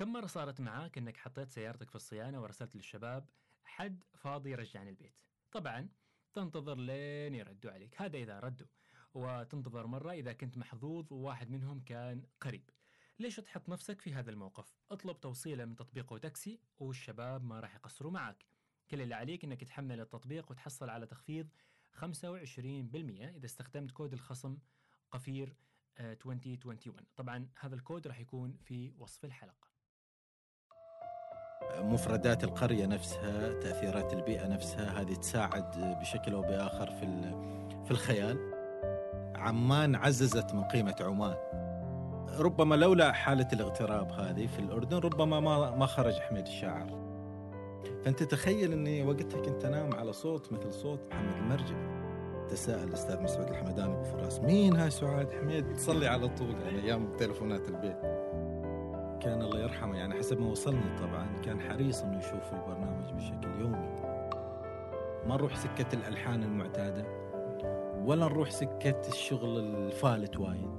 كم مرة صارت معاك إنك حطيت سيارتك في الصيانة ورسلت للشباب حد فاضي يرجعني البيت؟ طبعا تنتظر لين يردوا عليك. هذا إذا ردوا. وتنتظر مرة إذا كنت محظوظ وواحد منهم كان قريب. ليش تحط نفسك في هذا الموقف؟ اطلب توصيلة من تطبيق تاكسي والشباب ما راح يقصروا معك كل اللي عليك إنك تحمل التطبيق وتحصل على تخفيض 25% إذا استخدمت كود الخصم قفير آه، 2021 طبعا هذا الكود راح يكون في وصف الحلقة. مفردات القرية نفسها تأثيرات البيئة نفسها هذه تساعد بشكل أو بآخر في في الخيال. عمان عززت من قيمة عمان. ربما لولا حالة الاغتراب هذه في الأردن ربما ما ما خرج حميد الشاعر. فأنت تخيل أني وقتها كنت أنام على صوت مثل صوت محمد المرجع تساءل الأستاذ مسعود الحمداني أبو فراس مين هاي سعاد حميد؟ تصلي على طول. يعني أيام تلفونات البيت. كان الله يرحمه يعني حسب ما وصلني طبعا كان حريص إنه يشوف البرنامج بشكل يومي. ما نروح سكة الألحان المعتادة ولا نروح سكة الشغل الفالت وايد.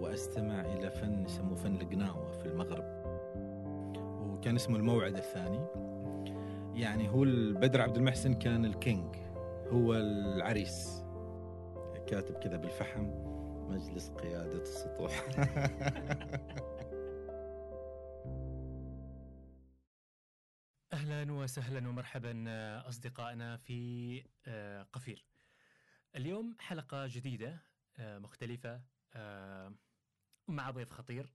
وأستمع إلى فن يسموه فن القناوة في المغرب. وكان اسمه الموعد الثاني. يعني هو البدر عبد المحسن كان الكينج هو العريس. كاتب كذا بالفحم مجلس قيادة السطوح. أهلا وسهلا ومرحبا آه، أصدقائنا في آه، قفير. اليوم حلقة جديدة آه، مختلفة مع ضيف خطير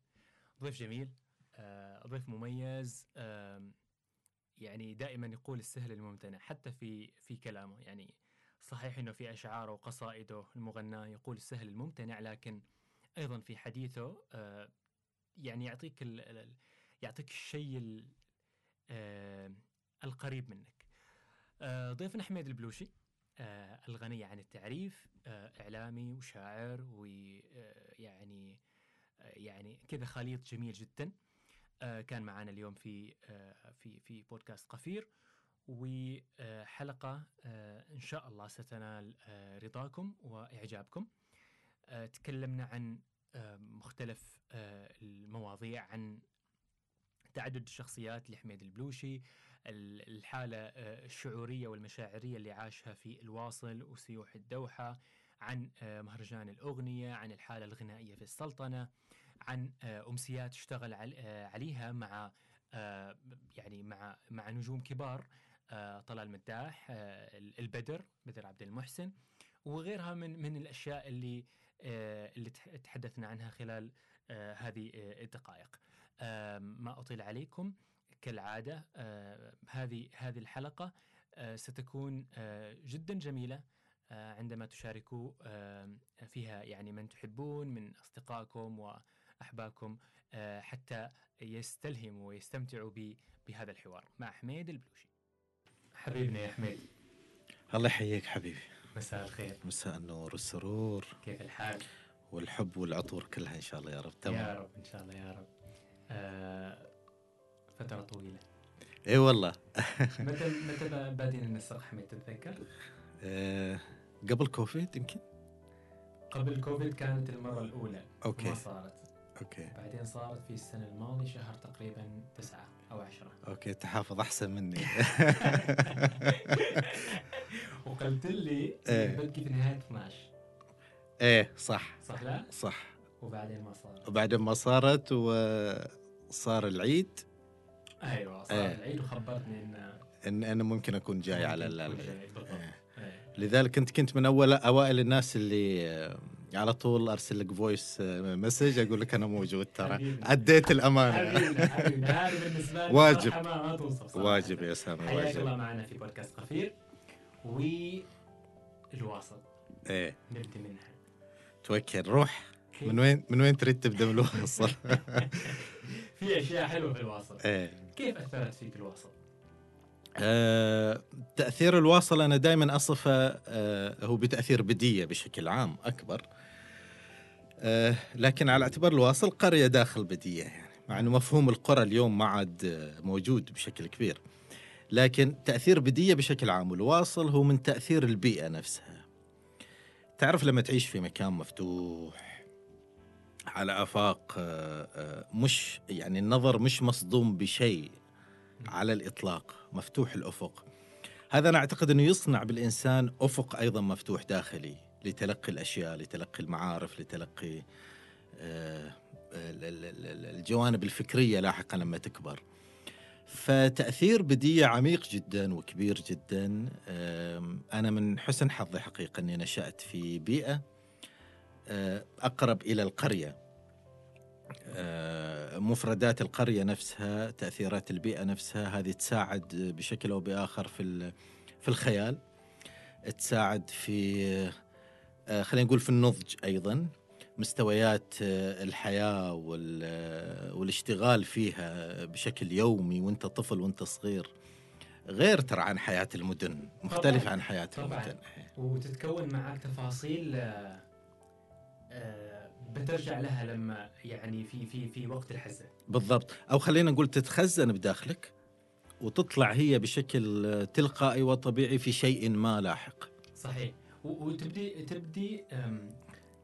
ضيف جميل ضيف مميز يعني دائما يقول السهل الممتنع حتى في في كلامه يعني صحيح إنه في أشعاره وقصائده المغناه يقول السهل الممتنع لكن أيضا في حديثه يعني يعطيك يعطيك الشيء ال- القريب منك. آه، ضيفنا حميد البلوشي آه، الغني عن التعريف آه، إعلامي وشاعر ويعني يعني كذا خليط جميل جدا. آه، كان معنا اليوم في آه، في في بودكاست قفير وحلقة آه، إن شاء الله ستنال آه، رضاكم وإعجابكم. آه، تكلمنا عن آه، مختلف آه، المواضيع عن تعدد الشخصيات لحميد البلوشي ال- الحالة آه، الشعورية والمشاعرية اللي عاشها في الواصل وسيوح الدوحة عن آه، مهرجان الأغنية عن الحالة الغنائية في السلطنة عن آه، أمسيات اشتغل عل- عليها مع يعني مع مع نجوم كبار طلال مداح البدر بدر عبد المحسن وغيرها من من الأشياء اللي اللي تح- تحدثنا عنها خلال هذه الدقائق. ما أطيل عليكم. كالعادة آه، هذه هذه الحلقة آه، ستكون آه، جدا جميلة آه، عندما تشاركوا فيها يعني من تحبون من أصدقائكم وأحبابكم آه، حتى يستلهموا ويستمتعوا ب- بهذا الحوار. مع حميد البلوشي. حبيبنا يا حميد. الله يحييك حبيبي. مساء الخير. مساء النور والسرور. كيف الحال؟ والحب والعطور كلها إن شاء الله يا رب. يا تمام رب إن شاء الله يا رب. آه، فترة طويلة. إي والله. متى متى بادين نسرق حميد تتذكر؟ آه قبل كوفيد يمكن؟ قبل كوفيد كانت المرة الأولى. okay. ما صارت. okay. بعدين صارت في السنة الماضية شهر تقريبا تسعة أو عشرة. okay تحافظ أحسن مني. وقلت لي إيه. بتجي في نهاية 12 إيه صح. صح لا؟ صح. وبعدين ما صار وبعدين ما صارت وصار العيد أيوة صار إيه. العيد وخبرتني إن إن أنا ممكن أكون جاي على ال- ممكن ال- تكون جاي، بالضبط. إيه. إيه. لذلك انت كنت من اول أوائل الناس اللي آه، على طول أرسل لك voice message أقول لك أنا موجود ترى. اديت الأمانة حبيبنا حبيبنا هذه بالنسبة لي واجب. ما, توصف صراحة. واجب يا سامي حياك الله واجب معنا في بودكاست قفير والواصل إيه نبدي منها توكل روح؟ من وين من وين تريد تبدأ من الوصل في أشياء حلوة في الواصل إيه. كيف أثرت فيك الواصل؟ آه، تأثير الواصل أنا دائما أصفه آه، هو بتأثير بدية بشكل عام أكبر. آه، لكن على اعتبار الواصل قرية داخل بدية يعني مع أنه مفهوم القرى اليوم ما عاد آه، موجود بشكل كبير. لكن تأثير بدية بشكل عام والواصل هو من تأثير البيئة نفسها. تعرف لما تعيش في مكان مفتوح على آفاق آه، آه، مش يعني النظر مش مصدوم بشيء على الإطلاق مفتوح الأفق. هذا أنا أعتقد إنه يصنع بالإنسان أفق أيضا مفتوح داخلي لتلقي الأشياء لتلقي المعارف لتلقي آه، ال- ال- ال- الجوانب الفكرية لاحقا لما تكبر. فتأثير بديه عميق جدا وكبير جدا. أنا من حسن حظي حقيقه إني نشأت في بيئة آه، أقرب إلى القرية آه، مفردات القرية نفسها تأثيرات البيئة نفسها هذه تساعد بشكل أو بآخر في في الخيال تساعد في آه، خلينا نقول في النضج أيضا مستويات آه، والاشتغال فيها بشكل يومي وأنت طفل وأنت صغير غير ترى عن حياة المدن مختلف طبعاً. عن حياة طبعاً. المدن وتتكون معك تفاصيل بترجع لها لما يعني في في في وقت الحزن. بالضبط. أو خلينا نقول تتخزن بداخلك وتطلع هي بشكل آه، تلقائي وطبيعي في شيء ما لاحق. صحيح. وتبدي تبدي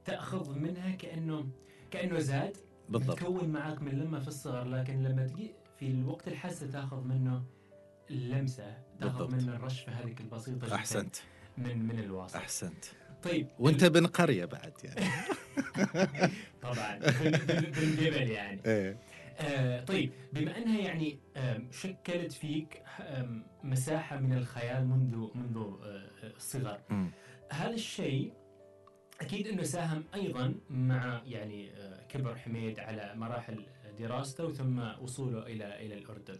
تأخذ منها كأنه كأنه زاد بالضبط. تكون معك من لما في الصغر لكن لما تجي في الوقت الحسن تأخذ منه اللمسه تأخذ بالضبط. منه الرشفة هذيك البسيطة أحسنت. من من الواصل أحسنت. طيب وانت بن قرية بعد يعني. طبعا بال- بال- بالجبل يعني. إيه. آه طيب بما أنها يعني شكلت فيك مساحة من الخيال منذ منذ آه، الصغر. هذا الشيء أكيد أنه ساهم أيضا مع يعني آه، كبر حميد على مراحل دراسته وثم وصوله إلى إلى الأردن.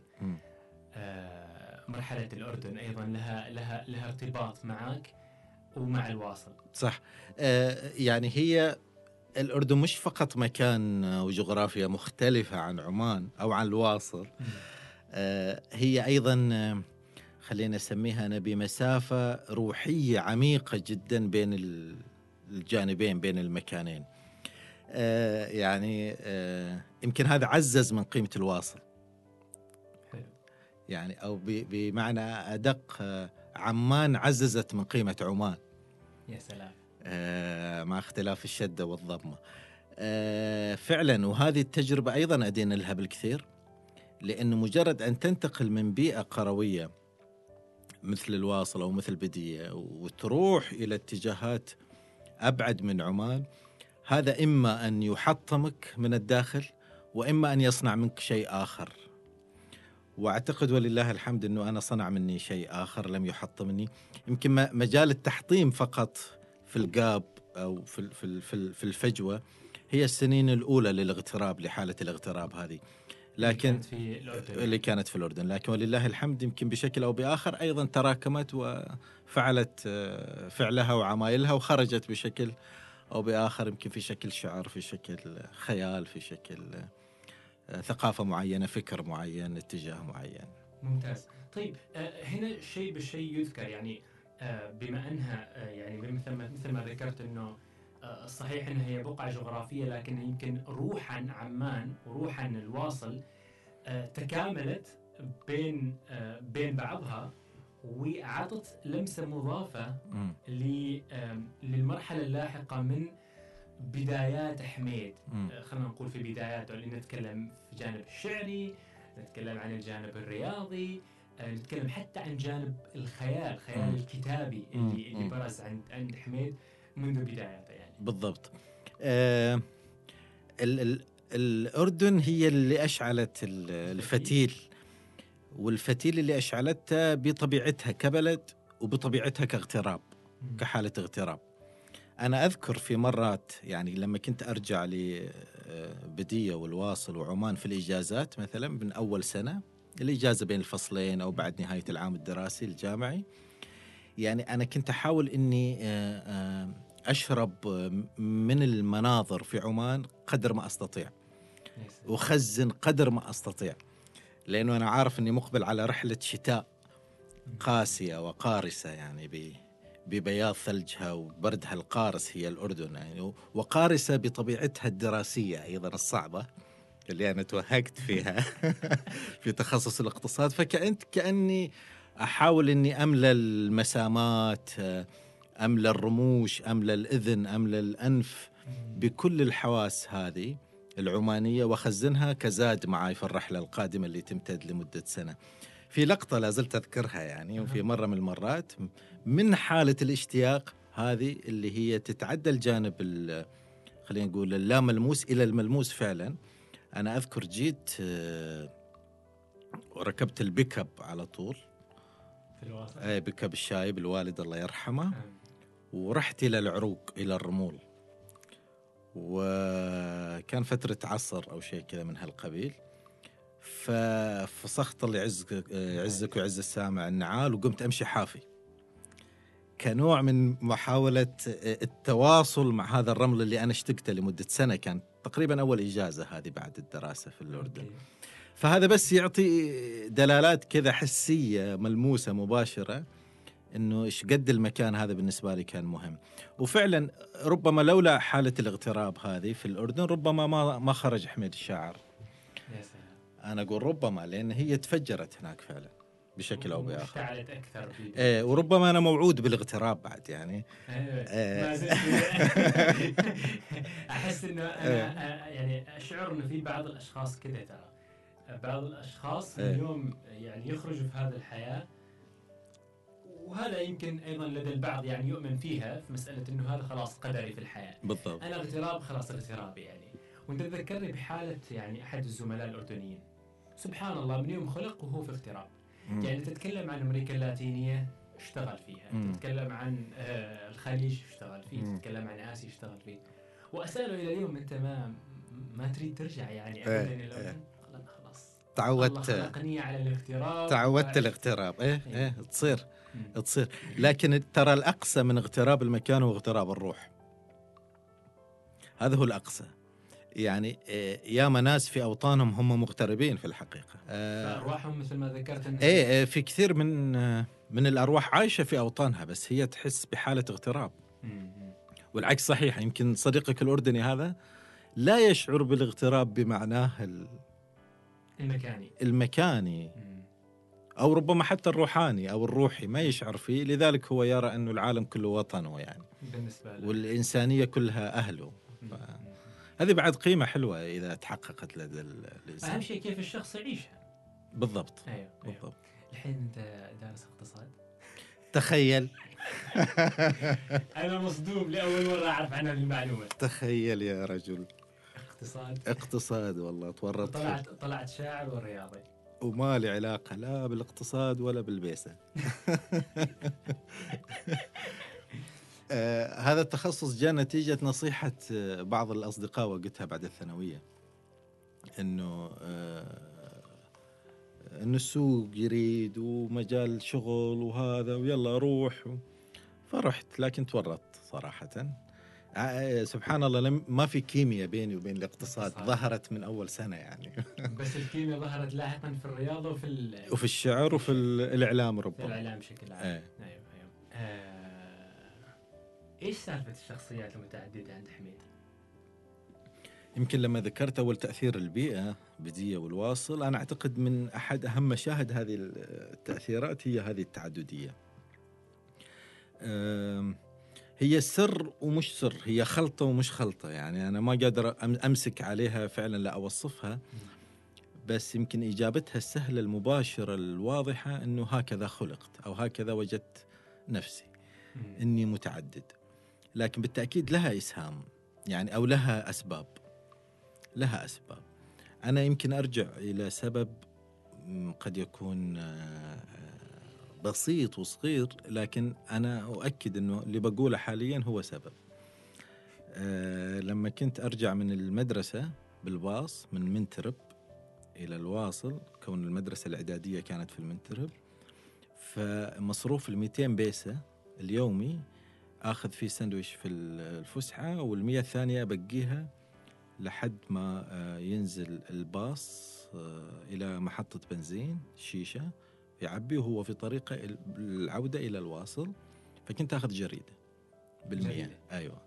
آه، مرحلة الأردن أيضا لها لها لها ارتباط معك. ومع الواصل. صح. آه يعني هي الأردن مش فقط مكان وجغرافيا مختلفة عن عمان أو عن الواصل. آه هي أيضا آه، خلينا نسميها أنا بمسافة روحية عميقة جدا بين ال- الجانبين بين المكانين. آه يعني آه يمكن هذا عزز من قيمة الواصل. يعني أو بمعنى أدق آه، عمان عززت من قيمة عمان. يا سلام. آه، مع اختلاف الشدة والضمة. آه، فعلا وهذه التجربة أيضا أدينا لها بالكثير لأنه مجرد أن تنتقل من بيئة قروية مثل الواصل أو مثل بدية وتروح إلى اتجاهات أبعد من عمان هذا إما أن يحطمك من الداخل وإما أن يصنع منك شيء آخر. وأعتقد ولله الحمد إنه أنا صنع مني شيء آخر لم يحطمني. يمكن مجال التحطيم فقط في الجاب أو في في في ال- في الفجوة هي السنين الأولى للاغتراب لحالة الاغتراب هذه. لكن كانت في الأردن. اللي كانت في الأردن. لكن ولله الحمد يمكن بشكل أو بآخر أيضا تراكمت وفعلت آه، فعلها وعمايلها وخرجت بشكل أو بآخر يمكن في شكل شعر في شكل خيال في شكل ثقافة معينة فكر معين اتجاه معين. ممتاز. طيب آه، هنا شيء بالشيء يذكر يعني آه، بما أنها آه، يعني مثل ما مثل ما ذكرت إنه صحيح إنها هي بقعة جغرافية لكن يمكن روحا عمان وروحا الواصل تكاملت بين بين بعضها وأعطت لمسة مضافة للمرحلة اللاحقة من بدايات حميد. آه، خلينا نقول في بداياته اللي نتكلم في جانب الشعري نتكلم عن الجانب الرياضي آه، نتكلم حتى عن جانب الخيال الخيال مم. الكتابي مم. اللي اللي مم. برز عند عند حميد منذ بداياته يعني بالضبط آه ال ال الأردن هي اللي أشعلت ال- الفتيل والفتيل اللي أشعلته بطبيعتها كبلد وبطبيعتها كاغتراب كحالة اغتراب أنا أذكر في مرات يعني لما كنت أرجع لبدية والواصل وعمان في الإجازات مثلا من أول سنة الإجازة بين الفصلين أو بعد نهاية العام الدراسي الجامعي يعني أنا كنت أحاول أني آه، آه، أشرب آه، من المناظر في عمان قدر ما أستطيع. وخزن قدر ما أستطيع لأنه أنا عارف إني مقبل على رحلة شتاء قاسية وقارسه يعني ببياض ثلجها وبردها القارس هي الأردن يعني وقارسه بطبيعتها الدراسية أيضا الصعبة اللي أنا توهقت فيها في تخصص الاقتصاد. فكأنت كأني أحاول إني املى المسامات املى الرموش املى الإذن املى الأنف بكل الحواس هذه العمانية وأخزنها كزاد معاي في الرحلة القادمة اللي تمتد لمدة سنة. في لقطة لا زلت أذكرها يعني وفي مرة من المرات من حالة الاشتياق هذه اللي هي تتعدى الجانب ال- خلينا نقول اللا ملموس إلى الملموس فعلا. أنا أذكر جيت آه، وركبت البيك اب على طول. في آه، بيك اب الشايب الوالد الله يرحمه. آه. ورحت إلى العروق إلى الرمول. وكان فترة عصر أو شيء كذا من هالقبيل. ففسخت الله يعزك يعزك ويعز السامع النعال وقمت أمشي حافي. كنوع من محاولة التواصل مع هذا الرمل اللي أنا اشتقته لمدة سنة كان تقريبا أول إجازة هذه بعد الدراسة في الأردن. فهذا بس يعطي دلالات كذا حسية ملموسة مباشرة إنه إيش قد المكان هذا بالنسبة لي كان مهم. وفعلا ربما لولا حالة الاغتراب هذه في الأردن ربما ما ما خرج حميد الشاعر. أنا أقول ربما لأن هي تفجرت هناك فعلا. بشكل أو بآخر. اشتعلت أكثر. إيه وربما أنا موعود بالاغتراب بعد يعني. أيوة. إيه. أحس إنه أنا يعني أشعر إنه في بعض الأشخاص كذا ترى. بعض الأشخاص إيه. اليوم يعني يخرجوا في هذه الحياة وهذا يمكن أيضا لدى البعض يعني يؤمن فيها في مسألة إنه هذا خلاص قدري في الحياة. بالضبط. أنا اغتراب خلاص اغترابي يعني. وأنت تذكرني بحالة يعني أحد الزملاء الأردنيين. سبحان الله من يوم خلق وهو في اغتراب. يعني تتكلم عن أمريكا اللاتينية اشتغل فيها مم. تتكلم عن آه، الخليج اشتغل فيه مم. تتكلم عن آسيا اشتغل فيه وأسأله إلى اليوم أنت ما ما تريد ترجع يعني إيه، إلى إيه. قال أنا خلاص تعودت خلقني على الاغتراب تعودت. الاغتراب إيه إيه. إيه تصير مم. تصير لكن ترى الأقصى من اغتراب المكان هو اغتراب الروح هذا هو الأقصى يعني آه، ياما ناس في أوطانهم هم مغتربين في الحقيقة آه، فأرواحهم مثل ما ذكرت إن إيه آه، في كثير من آه، من الأرواح عايشة في أوطانها بس هي تحس بحالة اغتراب. والعكس صحيح يمكن صديقك الأردني هذا لا يشعر بالاغتراب بمعناه ال- المكاني المكاني. أو ربما حتى الروحاني أو الروحي ما يشعر فيه لذلك هو يرى أنه العالم كله وطنه يعني بالنسبة له والإنسانية كلها أهله مم. ف-. هذه بعد قيمة حلوة إذا تحققت لدى ال- أهم شيء كيف الشخص يعيشها. بالضبط. أيوه أيوه. بالضبط. الحين أنت دارس اقتصاد. تخيل. أنا مصدوم لأول مرة أعرف عن هذه المعلومة. تخيل يا رجل. اقتصاد. اقتصاد والله تورطت. طلعت طلعت شاعر ورياضي. وما لي علاقة لا بالإقتصاد ولا بالبيسة. آه هذا التخصص جاء نتيجة نصيحة آه، بعض الأصدقاء وقتها بعد الثانوية إنه آه إنه السوق يريد ومجال شغل وهذا ويلا روح. و... فرحت لكن تورطت صراحة. سبحان الله لم ما في كيمياء بيني وبين الاقتصاد اقتصاد. ظهرت من أول سنة يعني. بس الكيمياء ظهرت لاحقا في الرياضة وفي ال- وفي الشعر وفي الإعلام في ربما الإعلام بشكل عام. إيه. أيوه أيوه. إيش سالفة الشخصيات المتعددة عند حميد؟ يمكن لما ذكرت أول تأثير البيئة بدية والواصل أنا أعتقد من أحد أهم مشاهد هذه التأثيرات هي هذه التعددية. أم، هي سر ومش سر هي خلطة ومش خلطة. يعني أنا ما قادر أم- أمسك عليها فعلا لا أوصفها. بس يمكن إجابتها السهلة المباشرة الواضحة أنه هكذا خلقت أو هكذا وجدت نفسي. إني متعدد. لكن بالتأكيد لها إسهام يعني أو لها أسباب. لها أسباب. أنا يمكن أرجع إلى سبب قد يكون آه، بسيط وصغير لكن أنا أؤكد إنه اللي بقوله حاليا هو سبب. آه، لما كنت أرجع من المدرسة بالباص من منترب إلى الواصل كون المدرسة الإعدادية كانت في المنترب فمصروف ال 200 بيسة اليومي آخذ فيه سندويش في الفسحة والمية الثانية ابقيها لحد ما آه، ينزل الباص آه، إلى محطة بنزين شيشة يعبي وهو في طريقة ال- العودة إلى الواصل. فكنت آخذ جريدة بالمية. جريدة. أيوه.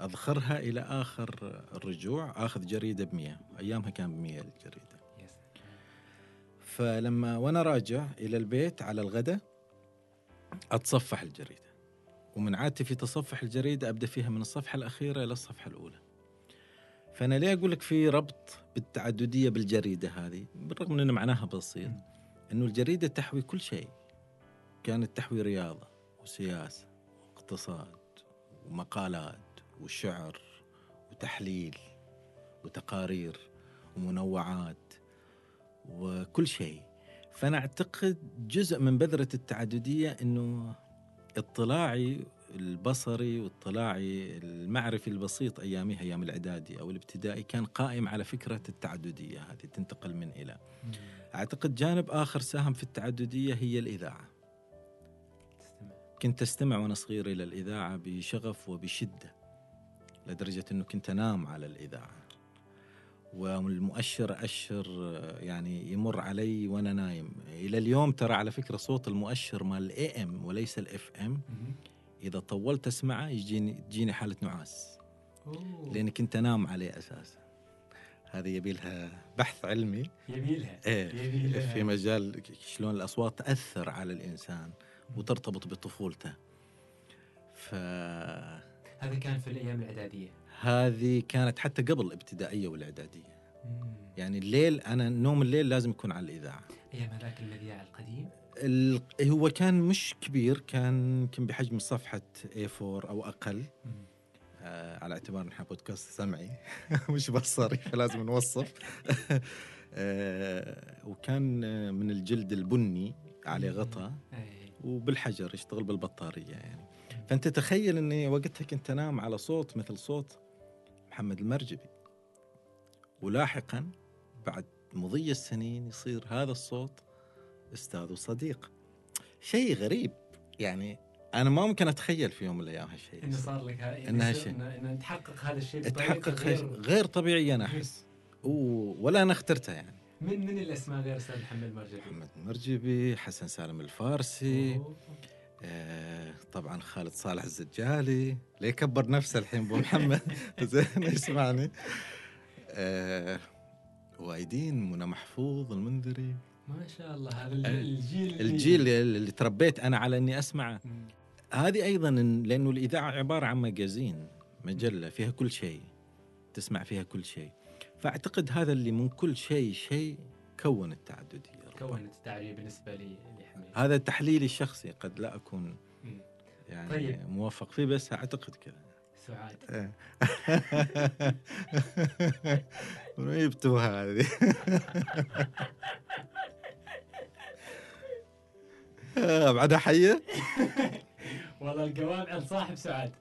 اذخرها إلى آخر الرجوع آخذ جريدة ب 100 أيامها كان ب 100 الجريده. فلما وأنا راجع إلى البيت على الغداء أتصفح الجريدة. ومن عادتي في تصفح الجريدة أبدأ فيها من الصفحة الأخيرة إلى الصفحة الأولى. فأنا ليه أقول لك في ربط بالتعددية بالجريدة هذه؟ بالرغم من أن معناها بسيط. أنه الجريدة تحوي كل شيء. كانت تحوي رياضة وسياسة واقتصاد ومقالات وشعر وتحليل وتقارير ومنوعات وكل شيء. فأنا أعتقد جزء من بذرة التعددية أنه اطلاعي البصري واطلاعي المعرفي البسيط أيامي أيام الإعدادي أو الابتدائي كان قائم على فكرة التعددية هذه تنتقل من إلى. أعتقد جانب آخر ساهم في التعددية هي الإذاعة. كنت أستمع وأنا صغير إلى الإذاعة بشغف وبشدة لدرجة إنه كنت أنام على الإذاعة. والمؤشر أشر يعني يمر علي وأنا نايم. إلى اليوم ترى على فكرة صوت المؤشر مال ال AM وليس ال FM إذا طولت أسمعه يجيني تجيني حالة نعاس. لأني كنت أنام عليه أساسا. هذه يبي لها بحث علمي. يبي لها. إيه. في مجال شلون الأصوات تأثر على الإنسان وترتبط بطفولته. ف هذا كان في الأيام الإعدادية. هذه كانت حتى قبل الابتدائية والإعدادية. يعني الليل أنا نوم الليل لازم يكون على الإذاعة. أيام هذاك المذياع القديم؟ هو كان مش كبير كان يمكن بحجم صفحة A4 أو أقل. آه على اعتبار نحن بودكاست سمعي. مش بصري فلازم نوصف. آه وكان من الجلد البني عليه غطاء وبالحجر يشتغل بالبطارية يعني. فأنت تخيل إني وقتها كنت أنام على صوت مثل صوت محمد المرجبي. ولاحقا بعد مضي السنين يصير هذا الصوت أستاذ وصديق. شيء غريب يعني أنا ما ممكن أتخيل في يوم من الأيام هالشيء. إنه صار لك يعني انها شيء إنه تحقق هذا الشيء تحقق غير, غير طبيعي أنا أحس. ولا أنا اخترته يعني. من من الأسماء غير أستاذ محمد المرجبي؟ محمد المرجبي، حسن سالم الفارسي. أوه. آه طبعا خالد صالح الزجالي. ليه كبر نفسه الحين أبو محمد؟ زين يسمعني. آه وايدين منى محفوظ المنذري. ما شاء الله هذا الجيل الجيل اللي, اللي تربيت أنا على إني أسمعه. هذه أيضا لأنه الإذاعة عبارة عن مجازين مجلة فيها كل شيء تسمع فيها كل شيء. فأعتقد هذا اللي من كل شيء شيء كون التعدديه كونت التعدديه بالنسبة لي هذا تحليلي الشخصي قد لا أكون يعني طيب. موفق فيه بس أعتقد كذا. سعاد. من إيه. جبتوها هذه. آه، بعدها حيه والله القوام عند صاحب سعاد.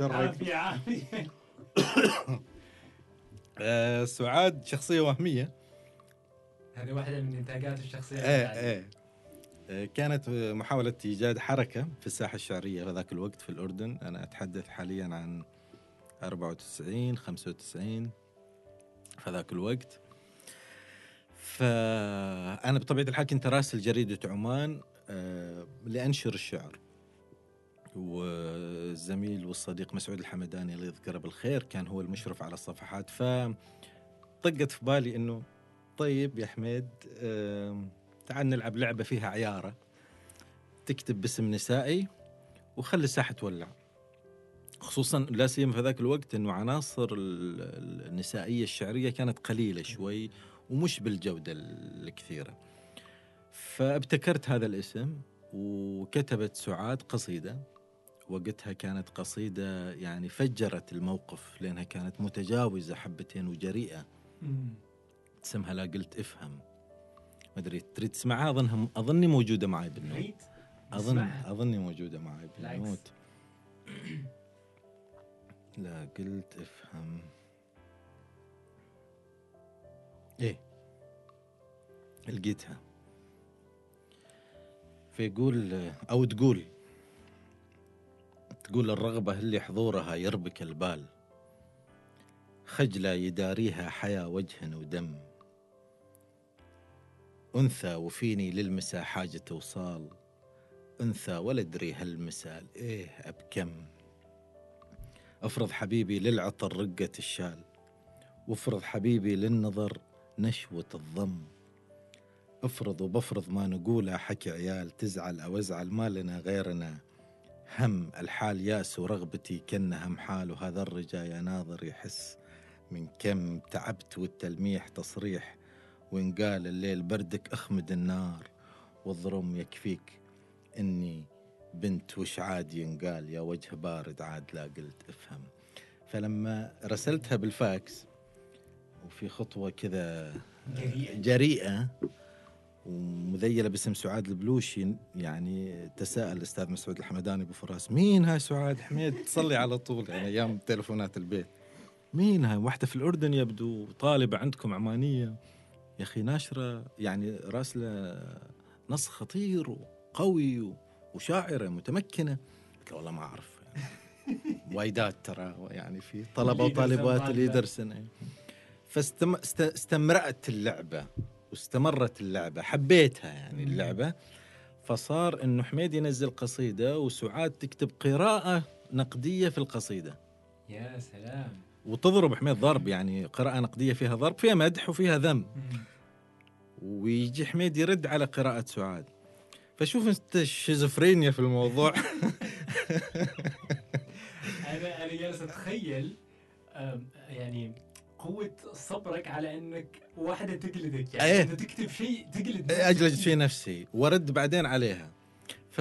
عافية عافية. آه، سعاد شخصية وهمية. هذه واحدة من إنتاجات الشخصية إيه إيه. كانت محاولة إيجاد حركة في الساحة الشعرية في ذاك الوقت في الأردن. أنا أتحدث حاليا عن 94 95 في ذاك الوقت. فأنا بطبيعة الحال كنت راسل جريدة عمان آه، لأنشر الشعر. والزميل والصديق مسعود الحمداني الله يذكره بالخير كان هو المشرف على الصفحات. فطقت في بالي إنه طيب يا حميد تعال نلعب لعبة فيها عيارة. تكتب باسم نسائي وخلي الساحة تولع. خصوصا لا سيما في ذاك الوقت إنه عناصر النسائية الشعرية كانت قليلة شوي ومش بالجودة الكثيرة. فابتكرت هذا الاسم وكتبت سعاد قصيدة. وقتها كانت قصيدة يعني فجرت الموقف لأنها كانت متجاوزة حبتين وجريئة. اسمها لا قلت افهم. ما أدري تريد تسمعها؟ اظنها أظني موجودة معي بالنوت. اظن أظني موجودة معي بالنوت. لا قلت افهم. إيه. لقيتها. فيقول أو تقول تقول الرغبة اللي حضورها يربك البال. خجلة يداريها حيا وجه ودم. أنثى وفيني للمسا حاجة وصال أنثى ولا أدري هالمسال إيه أبكم. أفرض حبيبي للعطر رقة الشال وأفرض حبيبي للنظر نشوة الضم. أفرض وبفرض ما نقوله حكي عيال تزعل أو أزعل ما لنا غيرنا. هم الحال ياس ورغبتي كنا هم حال وهذا الرجا يا ناظر يحس من كم تعبت والتلميح تصريح. وإن قال الليل بردك أخمد النار والظرم يكفيك إني بنت وش عاد ينقال يا وجه بارد عاد لا قلت افهم. فلما رسلتها بالفاكس وفي خطوة كذا جريئة. جريئة ومذيلة باسم سعاد البلوشي يعني تساءل الأستاذ مسعود الحمداني أبو فراس مين هاي سعاد حميد؟ تصلي على طول يعني أيام تلفونات البيت. مين هاي؟ واحدة في الأردن يبدو طالبة عندكم عمانية. يا أخي ناشرة يعني راسلة نص خطير وقوي و- وشاعرة متمكنة قلت له والله ما أعرف يعني وايدات ترى يعني في يدرسن وطالبات. اللي يدرسن فاستمرأت اللعبة واستمرت اللعبة حبيتها يعني مم. اللعبة فصار انه حميد ينزل قصيدة وسعاد تكتب قراءة نقدية في القصيدة يا سلام وتضرب حميد ضرب يعني قراءة نقدية فيها ضرب فيها مدح وفيها ذم. ويجي حميد يرد على قراءة سعاد فشوف أنت الشيزوفرينيا في الموضوع أنا أنا جالس أتخيل يعني قوة صبرك على إنك واحدة تقلدك يعني. انت تكتب شيء تقلد أجلد نفسك. في نفسي وأرد بعدين عليها ف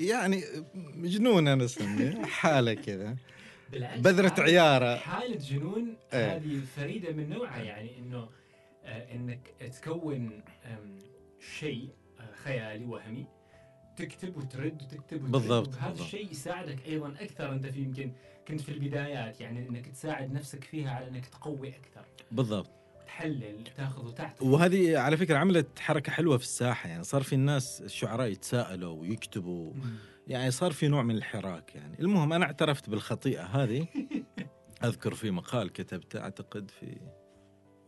يعني مجنون أنا اسميه حالة كذا بذرة عيارة حالة جنون إيه. هذه فريدة من نوعها يعني إنه آه، إنك تكون شيء آه، خيالي وهمي تكتب وترد وتكتب وترد بالضبط، هذا. الشيء يساعدك أيضا أكثر أنت في يمكن كنت في البدايات يعني إنك تساعد نفسك فيها على إنك تقوي أكثر بالضبط تحلل تأخذ وتعطي وهذه على فكرة عملت حركة حلوة في الساحة يعني صار في الناس الشعراء يتساءلوا ويكتبوا مم. يعني صار في نوع من الحراك يعني. المهم أنا اعترفت بالخطيئة هذه. أذكر في مقال كتبته أعتقد في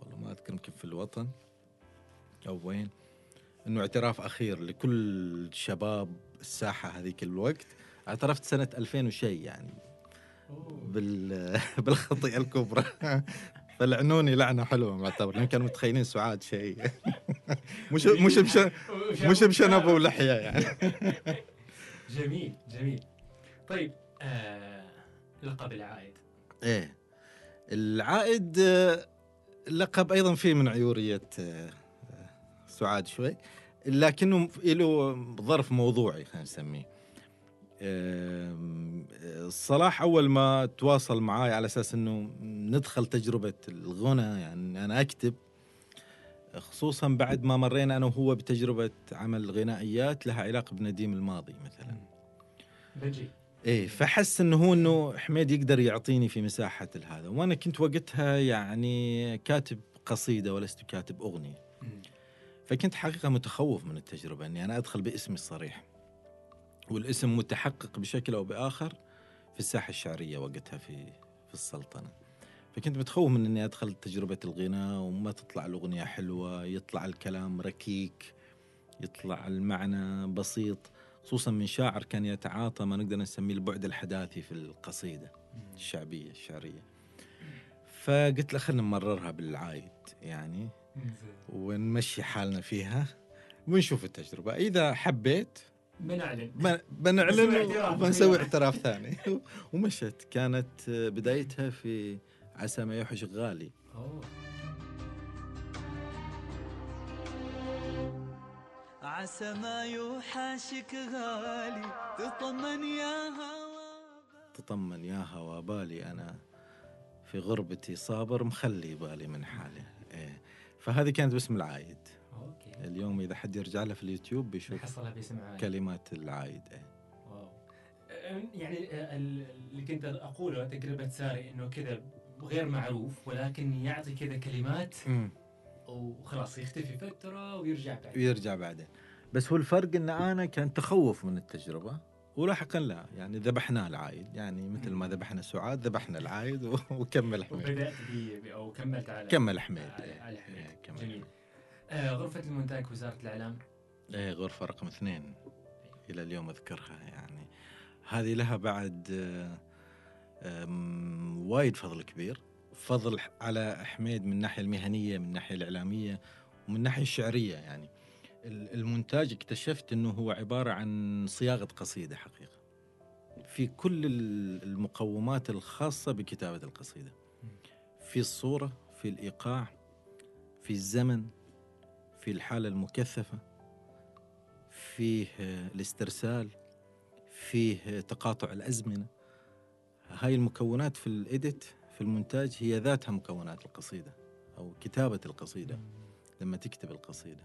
والله ما أذكر يمكن في الوطن أو وين إنه اعتراف أخير لكل شباب الساحة هذيك الوقت. اعترفت سنة 2000 وشيء يعني. بال بالخطيئة الكبرى. فلعنوني لعنة حلوة معتبر لأن كانوا متخيلين سعاد شيء. مش مش بش مش بشنب ولحية يعني. جميل جميل. طيب آه لقب العائد. إيه. العائد آه، لقب أيضا فيه من عيورية آه، آه، سعاد شوي لكنه له ظرف موضوعي خلينا نسميه. آه، صلاح أول ما تواصل معاي على أساس إنه ندخل تجربة الغنى يعني أنا أكتب خصوصا بعد ما مرينا أنا وهو بتجربة عمل غنائيات لها علاقة بنديم الماضي مثلا. بجي إيه فحس إنه هو إنه حميد يقدر يعطيني في مساحة هذا وأنا كنت وقتها يعني كاتب قصيدة ولست كاتب أغنية. فكنت حقيقة متخوف من التجربة إني أنا أدخل باسمي الصريح. والاسم متحقق بشكل أو بآخر في الساحة الشعرية وقتها في في السلطنة. فكنت متخوف من إني أدخل تجربة الغناء وما تطلع الأغنية حلوة يطلع الكلام ركيك يطلع المعنى بسيط خصوصا من شاعر كان يتعاطى ما نقدر نسميه البعد الحداثي في القصيدة. الشعبية الشعرية فقلت له خلينا نمررها بالعايد يعني. ونمشي حالنا فيها ونشوف التجربة إذا حبيت بنعلن بن- بنسوي بنعلن. وبنسوي اعتراف ثاني ومشت كانت بدايتها في عسى ما يوحش غالي. أوه. عسى ما يوحشك غالي تطمن يا هوا تطمن يا هوا بالي أنا في غربتي صابر مخلي بالي من حاله إيه. فهذه كانت باسم العايد. أوكي. اليوم إذا حد يرجع له في اليوتيوب بيشوف باسم كلمات العايد. إيه. واو. يعني ال- اللي كنت أقوله تجربه ساري إنه كذا غير معروف ولكن يعطي كذا كلمات. وخلاص يختفي فترة ويرجع بعد ويرجع بعدين. بس هو الفرق إن أنا كان تخوف من التجربة ولاحقا لا. يعني ذبحنا العايد. يعني مثل ما ذبحنا سعاد ذبحنا العايد وكمل حميد وبدأت أو كملت على كمل حميد على, على حميد إيه، كمل جميل. آه غرفة المونتاج وزارة الإعلام. إيه غرفة رقم اثنين. إلى اليوم أذكرها يعني. هذه لها بعد آه، وايد فضل كبير. فضل على حميد من الناحية المهنية من الناحية الإعلامية ومن الناحية الشعرية يعني. ال- المونتاج اكتشفت إنه هو عبارة عن صياغة قصيدة حقيقة. في كل ال- المقومات الخاصة بكتابة القصيدة. في الصورة في الإيقاع في الزمن في الحالة المكثفة فيه آه، الاسترسال فيه آه، تقاطع الأزمنة. هاي المكونات في الإيديت في المونتاج هي ذاتها مكونات القصيدة أو كتابة القصيدة لما تكتب القصيدة.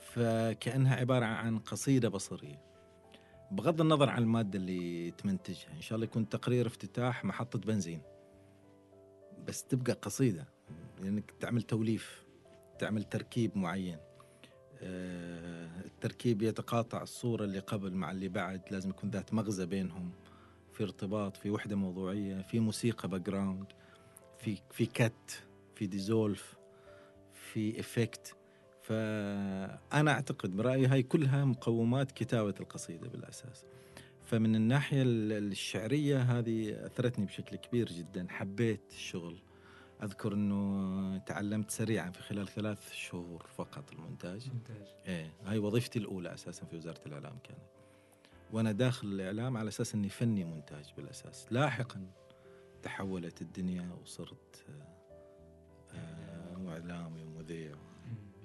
فكأنها عبارة عن قصيدة بصرية. بغض النظر عن المادة اللي تمنتجها إن شاء الله يكون تقرير افتتاح محطة بنزين. بس تبقى قصيدة لأنك تعمل توليف تعمل تركيب معين. آه، التركيب يتقاطع الصورة اللي قبل مع اللي بعد لازم يكون ذات مغزى بينهم. في ارتباط في وحدة موضوعية في موسيقى background في في cut في dissolve في effect فأنا أعتقد برأيي هاي كلها مقومات كتابة القصيدة بالأساس. فمن الناحية ال- الشعرية هذه أثرتني بشكل كبير جدا. حبيت الشغل. أذكر أنه تعلمت سريعا في خلال ثلاث شهور فقط المونتاج. ممتاز إيه هاي وظيفتي الأولى أساسا في وزارة الإعلام كانت. وأنا داخل الإعلام على أساس إني فني مونتاج بالأساس لاحقا تحولت الدنيا وصرت آه، آه، اعلامي ومذيع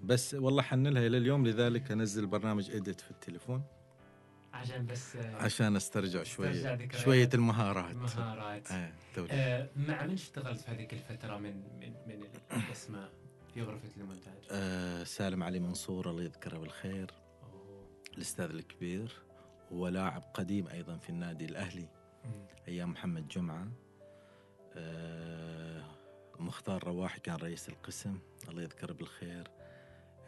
بس والله حن لها إلى اليوم لذلك أنزل برنامج اديت في التليفون عشان بس آه، عشان أسترجع شوية. شوية المهارات مهارات إيه تولي. آه، مع من اشتغلت في هذيك الفترة من من من الاسماء في غرفة المونتاج؟ آه سالم علي منصور الله يذكره بالخير أوه. الأستاذ الكبير هو لاعب قديم أيضا في النادي الأهلي مم. أيام محمد جمعة. آه، مختار رواحي كان رئيس القسم. الله يذكره بالخير.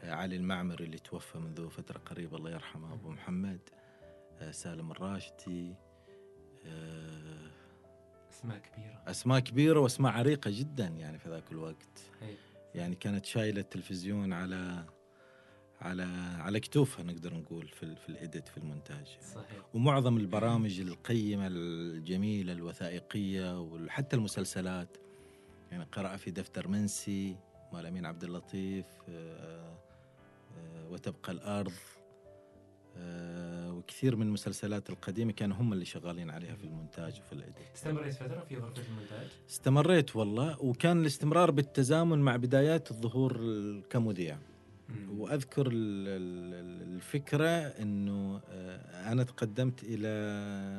آه، علي المعمري اللي توفى منذ فترة قريبة الله يرحمه أبو محمد. آه، سالم الراشدي. أسماء كبيرة. أسماء كبيرة وأسماء عريقة جدا يعني في ذاك الوقت. يعني كانت شايلة التلفزيون على على على كتوفها نقدر نقول في في الإيديت في المونتاج. صحيح. ومعظم البرامج القيمة الجميلة الوثائقية وحتى المسلسلات. يعني قرأ في دفتر منسي مال أمين عبد اللطيف آه، آه، وتبقى الأرض. آه، وكثير من المسلسلات القديمة كانوا هم اللي شغالين عليها في المونتاج وفي الإيديت. استمريت فترة في غرفة المونتاج؟ استمريت والله. وكان الاستمرار بالتزامن مع بدايات الظهور ال- كمذيع. وأذكر ال- ال- الفكرة إنه آه، أنا تقدمت إلى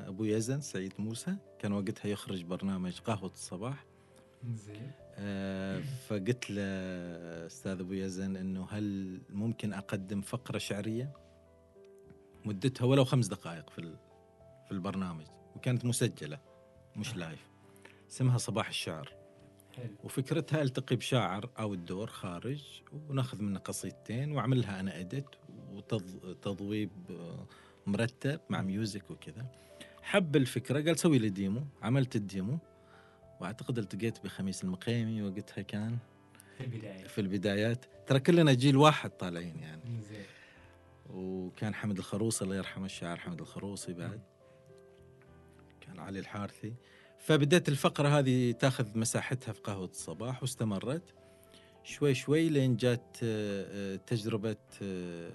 أبو يزن سعيد موسى كان وقتها يخرج برنامج قهوة الصباح. زين. آه، فقلت له أستاذ أبو يزن إنه هل ممكن أقدم فقرة شعرية؟ مدتها ولو خمس دقائق في في البرنامج وكانت مسجلة مش live اسمها صباح الشعر. حلو. وفكرتها ألتقي بشاعر أو الدور خارج وناخذ منه قصيدتين وأعملها أنا edit وتوضيب مرتب مع music وكذا. حب الفكرة قال سوي لي demo. عملت ال demo. وأعتقد التقيت بخميس المقيمي وقتها كان في البداية. في البدايات. ترى كلنا جيل واحد طالعين يعني. وكان حمد الخروصي الله يرحمه الشاعر حمد الخروصي بعد. كان علي الحارثي. فبدأت الفقرة هذه تأخذ مساحتها في قهوة الصباح واستمرت شوي شوي لين جات آه، آه، تجربة آه،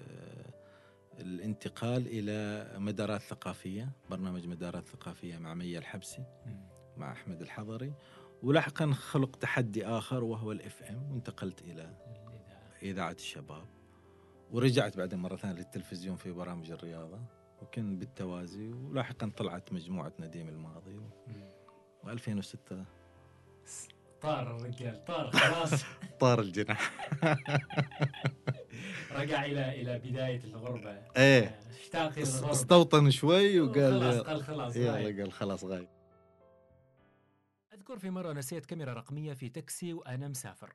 الانتقال إلى مدارات ثقافية برنامج مدارات ثقافية مع مية الحبسي. مع أحمد الحضري ولاحقا خلق تحدي آخر وهو الاف ام وانتقلت إلى. إذاعة الشباب ورجعت بعدين مرة ثانية للتلفزيون في برامج الرياضة وكان بالتوازي ولاحقا طلعت مجموعة نديم الماضي مم. و2006 طار الرجال طار خلاص. طار الجناح. رجع إلى إلى بداية الغربة. إيه. اشتاق إلى الغربة. استوطن شوي وقال خلاص قال خلاص يلا غايب. قال خلاص غايب. أذكر في مرة نسيت كاميرا رقمية في تاكسي وأنا مسافر.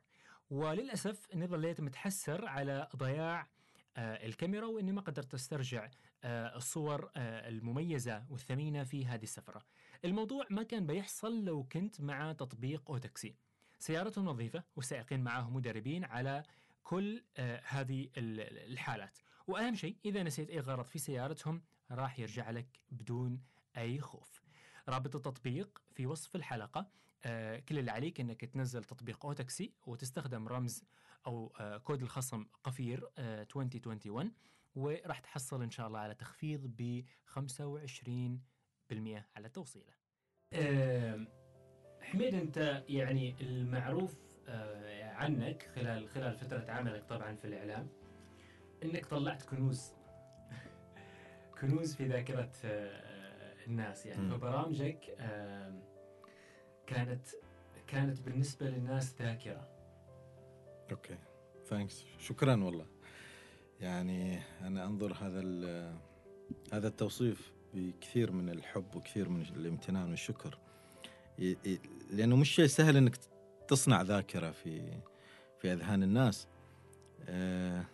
وللأسف إني ظليت متحسر على ضياع آه، الكاميرا وإني ما قدرت أسترجع آه، الصور آه، المميزة والثمينة في هذه السفرة. الموضوع ما كان بيحصل لو كنت مع تطبيق أو تاكسي. سيارتهم نظيفة والسائقين معهم مدربين على كل آه، هذه ال- الحالات. وأهم شيء إذا نسيت أي غرض في سيارتهم راح يرجع لك بدون أي خوف. رابط التطبيق في وصف الحلقة آه، كل اللي عليك إنك تنزل تطبيق أو تاكسي وتستخدم رمز أو آه، كود الخصم قفير آه، 2021 وراح تحصل إن شاء الله على تخفيض ب 25% على توصيله. حميد انت يعني المعروف آه، عنك خلال خلال فترة عملك طبعا في الإعلام إنك طلعت كنوز. كنوز في ذاكرة آه، الناس. يعني. فبرامجك كانت كانت بالنسبة للناس ذاكرة. okay. thanks شكرا والله. يعني أنا أنظر هذا ال- هذا التوصيف بكثير من الحب وكثير من الامتنان والشكر. لأنه مش شيء سهل إنك تصنع ذاكرة في في أذهان الناس. آه،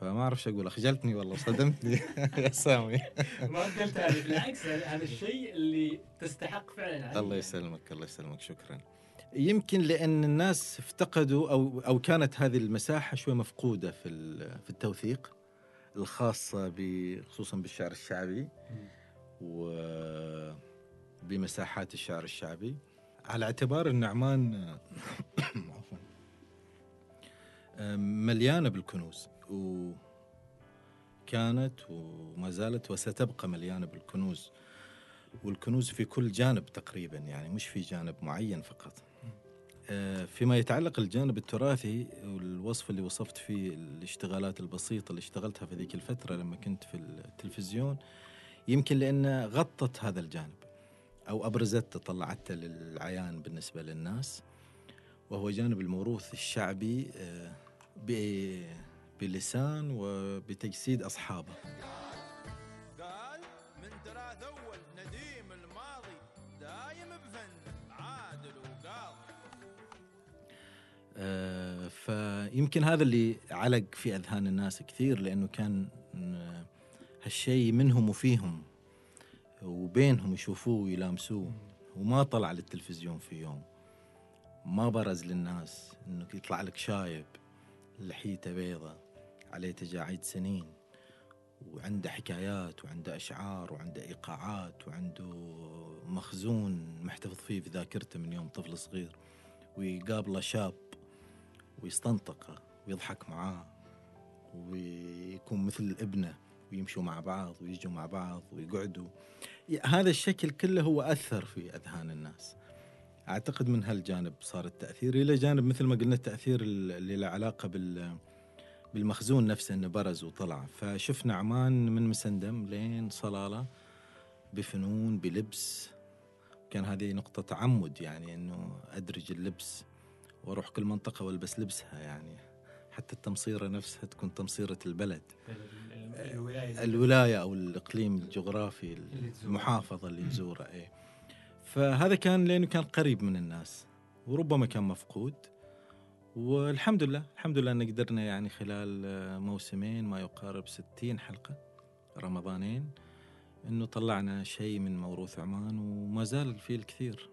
فما أعرف إيش أقول. أخجلتني والله صدمتني. يا سامي. ما قلت هذا بالعكس هذا الشيء اللي تستحق فعلا. عليه. الله يسلمك الله يسلمك. شكرا. يمكن لأن الناس افتقدوا أو أو كانت هذه المساحة شوي مفقودة في في التوثيق الخاصة خصوصا بالشعر الشعبي. وبمساحات الشعر الشعبي. على اعتبار أن عمان عفواً، مليانة بالكنوز وكانت وما زالت وستبقى مليانة بالكنوز والكنوز في كل جانب تقريبا يعني مش في جانب معين فقط. آه، فيما يتعلق الجانب التراثي والوصف اللي وصفت فيه الاشتغالات البسيطة اللي اشتغلتها في ذيك الفترة لما كنت في التلفزيون يمكن لأن غطت هذا الجانب أو أبرزته طلعته للعيان بالنسبة للناس وهو جانب الموروث الشعبي آه، ب- بلسان وبتجسيد أصحابه. قال من تراث أول نديم الماضي دايم بفن عادل وقاضي. آه، فيمكن هذا اللي علق في أذهان الناس كثير لأنه كان آه، هالشيء منهم وفيهم وبينهم يشوفوه ويلامسوه وما طلع للتلفزيون في يوم. ما برز للناس انه يطلع لك شايب لحيته بيضة عليه تجاعيد سنين وعنده حكايات وعنده أشعار وعنده إيقاعات وعنده مخزون محتفظ فيه في ذاكرته من يوم طفل صغير ويقابله شاب ويستنطقه ويضحك معاه ويكون مثل ابنه. ويمشوا مع بعض ويجوا مع بعض ويقعدوا. هذا الشكل كله هو أثر في أذهان الناس. أعتقد من هالجانب صار التأثير إلى جانب مثل ما قلنا التأثير ال- اللي له علاقة بال بالمخزون نفسه إنه برز وطلع. فشفنا عمان من مسندم لين صلالة بفنون بلبس. كان هذه نقطة تعمد يعني إنه أدرج اللبس وأروح كل منطقة وألبس لبسها يعني. حتى التمصيرة نفسها تكون تمصيرة البلد. ال- ال- الولاية. الولاية أو الإقليم الجغرافي. المحافظة اللي تزوره إيه. فهذا كان لأنه كان قريب من الناس وربما كان مفقود. والحمد لله الحمد لله إن قدرنا يعني خلال آه، موسمين ما يقارب 60 حلقة رمضانين إنه طلعنا شيء من موروث عمان وما زال فيه الكثير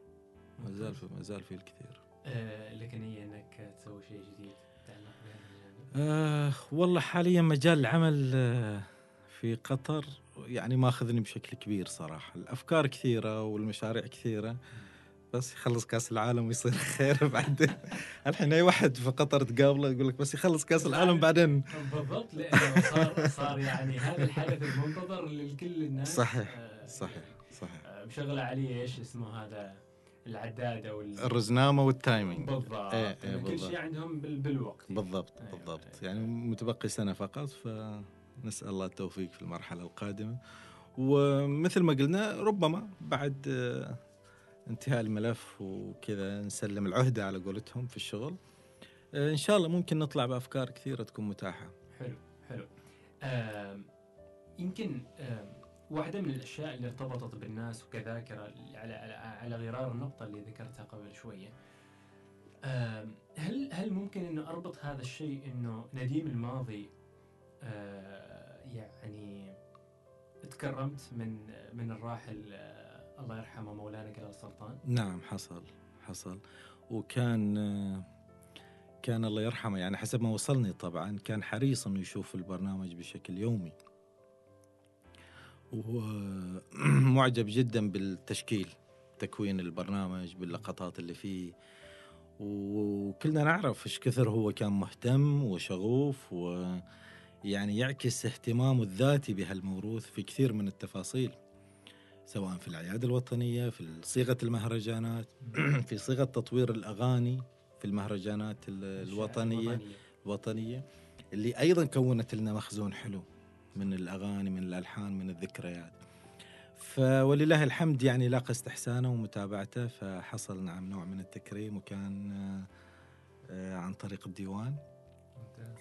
ما زال ما زال فيه الكثير. آه، لك نيه إنك تسوي شيء جديد. آه والله حاليا مجال العمل آه في قطر يعني ماخذني بشكل كبير صراحة. الأفكار كثيرة والمشاريع كثيرة بس يخلص كأس العالم ويصير خير بعدين. الحين أي واحد في قطر تقابله يقول لك بس يخلص كأس العالم بعدين. بالضبط لأنه صار صار يعني هذا الحدث المنتظر لكل الناس. صحيح، آه، صحيح صحيح. آه، مشغلة عليه إيش اسمه هذا؟ العداد أو ال- الرزنامة والتايمينج. بالضبط. إيه، إيه، إنه كل. شيء عندهم بال- بالوقت. بالضبط أيوة، بالضبط. أيوة. يعني متبقي سنة فقط فنسأل الله التوفيق في المرحلة القادمة. ومثل ما قلنا ربما بعد آه، انتهاء الملف وكذا نسلم العهدة على قولتهم في الشغل. آه، إن شاء الله ممكن نطلع بأفكار كثيرة تكون متاحة. حلو حلو. آم، يمكن آم، واحدة من الأشياء اللي ارتبطت بالناس وكذاكرة على على غرار النقطة اللي ذكرتها قبل شوية. هل هل ممكن إنه أربط هذا الشيء إنه نديم الماضي آه، يعني تكرمت من من الراحل آه، الله يرحمه مولانا جلال سلطان؟ نعم حصل حصل. وكان آه، كان الله يرحمه يعني حسب ما وصلني طبعا كان حريص إنه يشوف البرنامج بشكل يومي. ومعجب جدا بالتشكيل تكوين البرنامج باللقطات اللي فيه. وكلنا نعرف إيش كثر هو كان مهتم وشغوف ويعني يعكس اهتمامه الذاتي بهالموروث في كثير من التفاصيل سواء في الأعياد الوطنية في صيغة المهرجانات في صيغة تطوير الأغاني في المهرجانات ال- الوطنية. الوطنية اللي أيضا كونت لنا مخزون حلو. من الأغاني من الألحان من الذكريات. فولله الحمد يعني لاقى استحسانه ومتابعته فحصل نعم نوع من التكريم وكان آه، آه، عن طريق الديوان.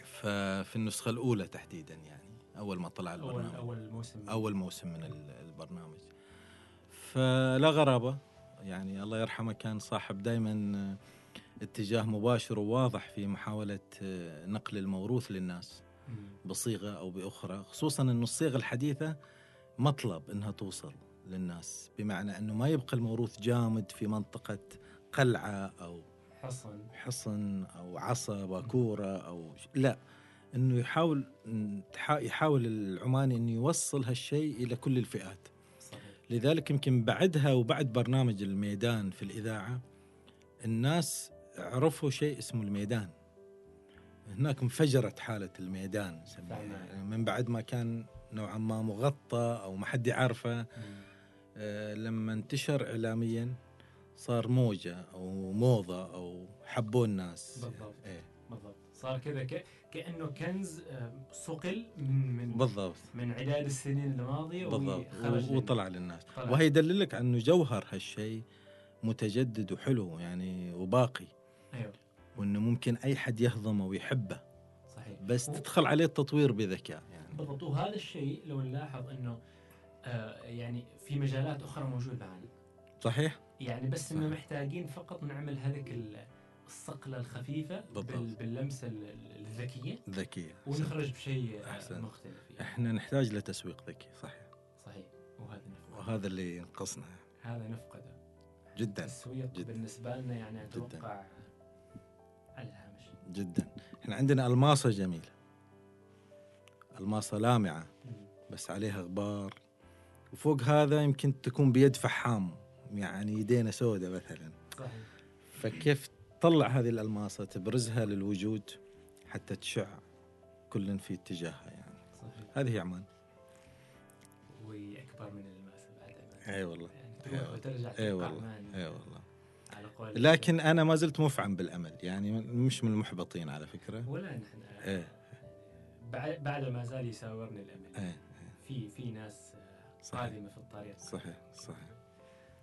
ففي النسخة الأولى تحديدا يعني أول ما طلع البرنامج. أول موسم. أول موسم من ال- البرنامج. فلا غرابة يعني الله يرحمه كان صاحب دائما اتجاه مباشر وواضح في محاولة آه، نقل الموروث للناس. مم. بصيغة أو بأخرى خصوصا أن الصيغة الحديثة مطلب أنها توصل للناس بمعنى أنه ما يبقى الموروث جامد في منطقة قلعة أو حصن. حصن أو عصا باكورة أو ش- لا أنه يحاول يحاول العماني أنه يوصل هالشيء إلى كل الفئات. صحيح. لذلك يمكن بعدها وبعد برنامج الميدان في الإذاعة الناس عرفوا شيء اسمه الميدان. هناك انفجرت حالة الميدان. فعلا. من بعد ما كان نوعا ما مغطى أو ما حد يعرفه. آه، لما انتشر إعلاميا صار موجة أو موضة أو حبوه الناس بالضبط. إيه بالضبط صار كذا ك... كأنه كنز آه، صقل من من بالضبط من عداد السنين الماضية بالضبط وطلع للناس طلع. وهي يدللك على أنه جوهر هالشيء متجدد وحلو يعني وباقي أيوه وإنه ممكن أي حد يهضمه ويحبه. صحيح. بس و- تدخل عليه التطوير بذكاء يعني. بالضبط. وهذا الشيء لو نلاحظ إنه آه يعني في مجالات أخرى موجود معنا صحيح؟ يعني بس إنه. محتاجين فقط نعمل هذيك ال- الصقلة الخفيفة بالضبط. بال... باللمسة ال- ال- الذكية. ذكية. ونخرج بشيء أحسن. مختلف يعني. إحنا نحتاج لتسويق ذكي. صحيح. صحيح. وهذا نفقده. وهذا اللي ينقصنا. هذا نفقده. جدا. التسويق جداً. بالنسبة لنا يعني أتوقع جدا. إحنا عندنا الماصة جميلة. الماصة لامعة مم. بس عليها غبار. وفوق هذا يمكن تكون بيد فحام يعني يدينا سودة مثلا. صحيح. فكيف تطلع هذه الألماسة تبرزها للوجود حتى تشع كل في اتجاهها يعني. صحيح. هذه هي عمان واكبر من الماس بعد. أي والله. يعني تروح والله. تبقى والله. لكن أنا ما زلت مفعم بالأمل يعني مش من المحبطين على فكرة. ولا نحن. إيه. بعد ما زال يساورني الأمل. إيه في في ناس. قادمة في الطريق. صحيح صحيح.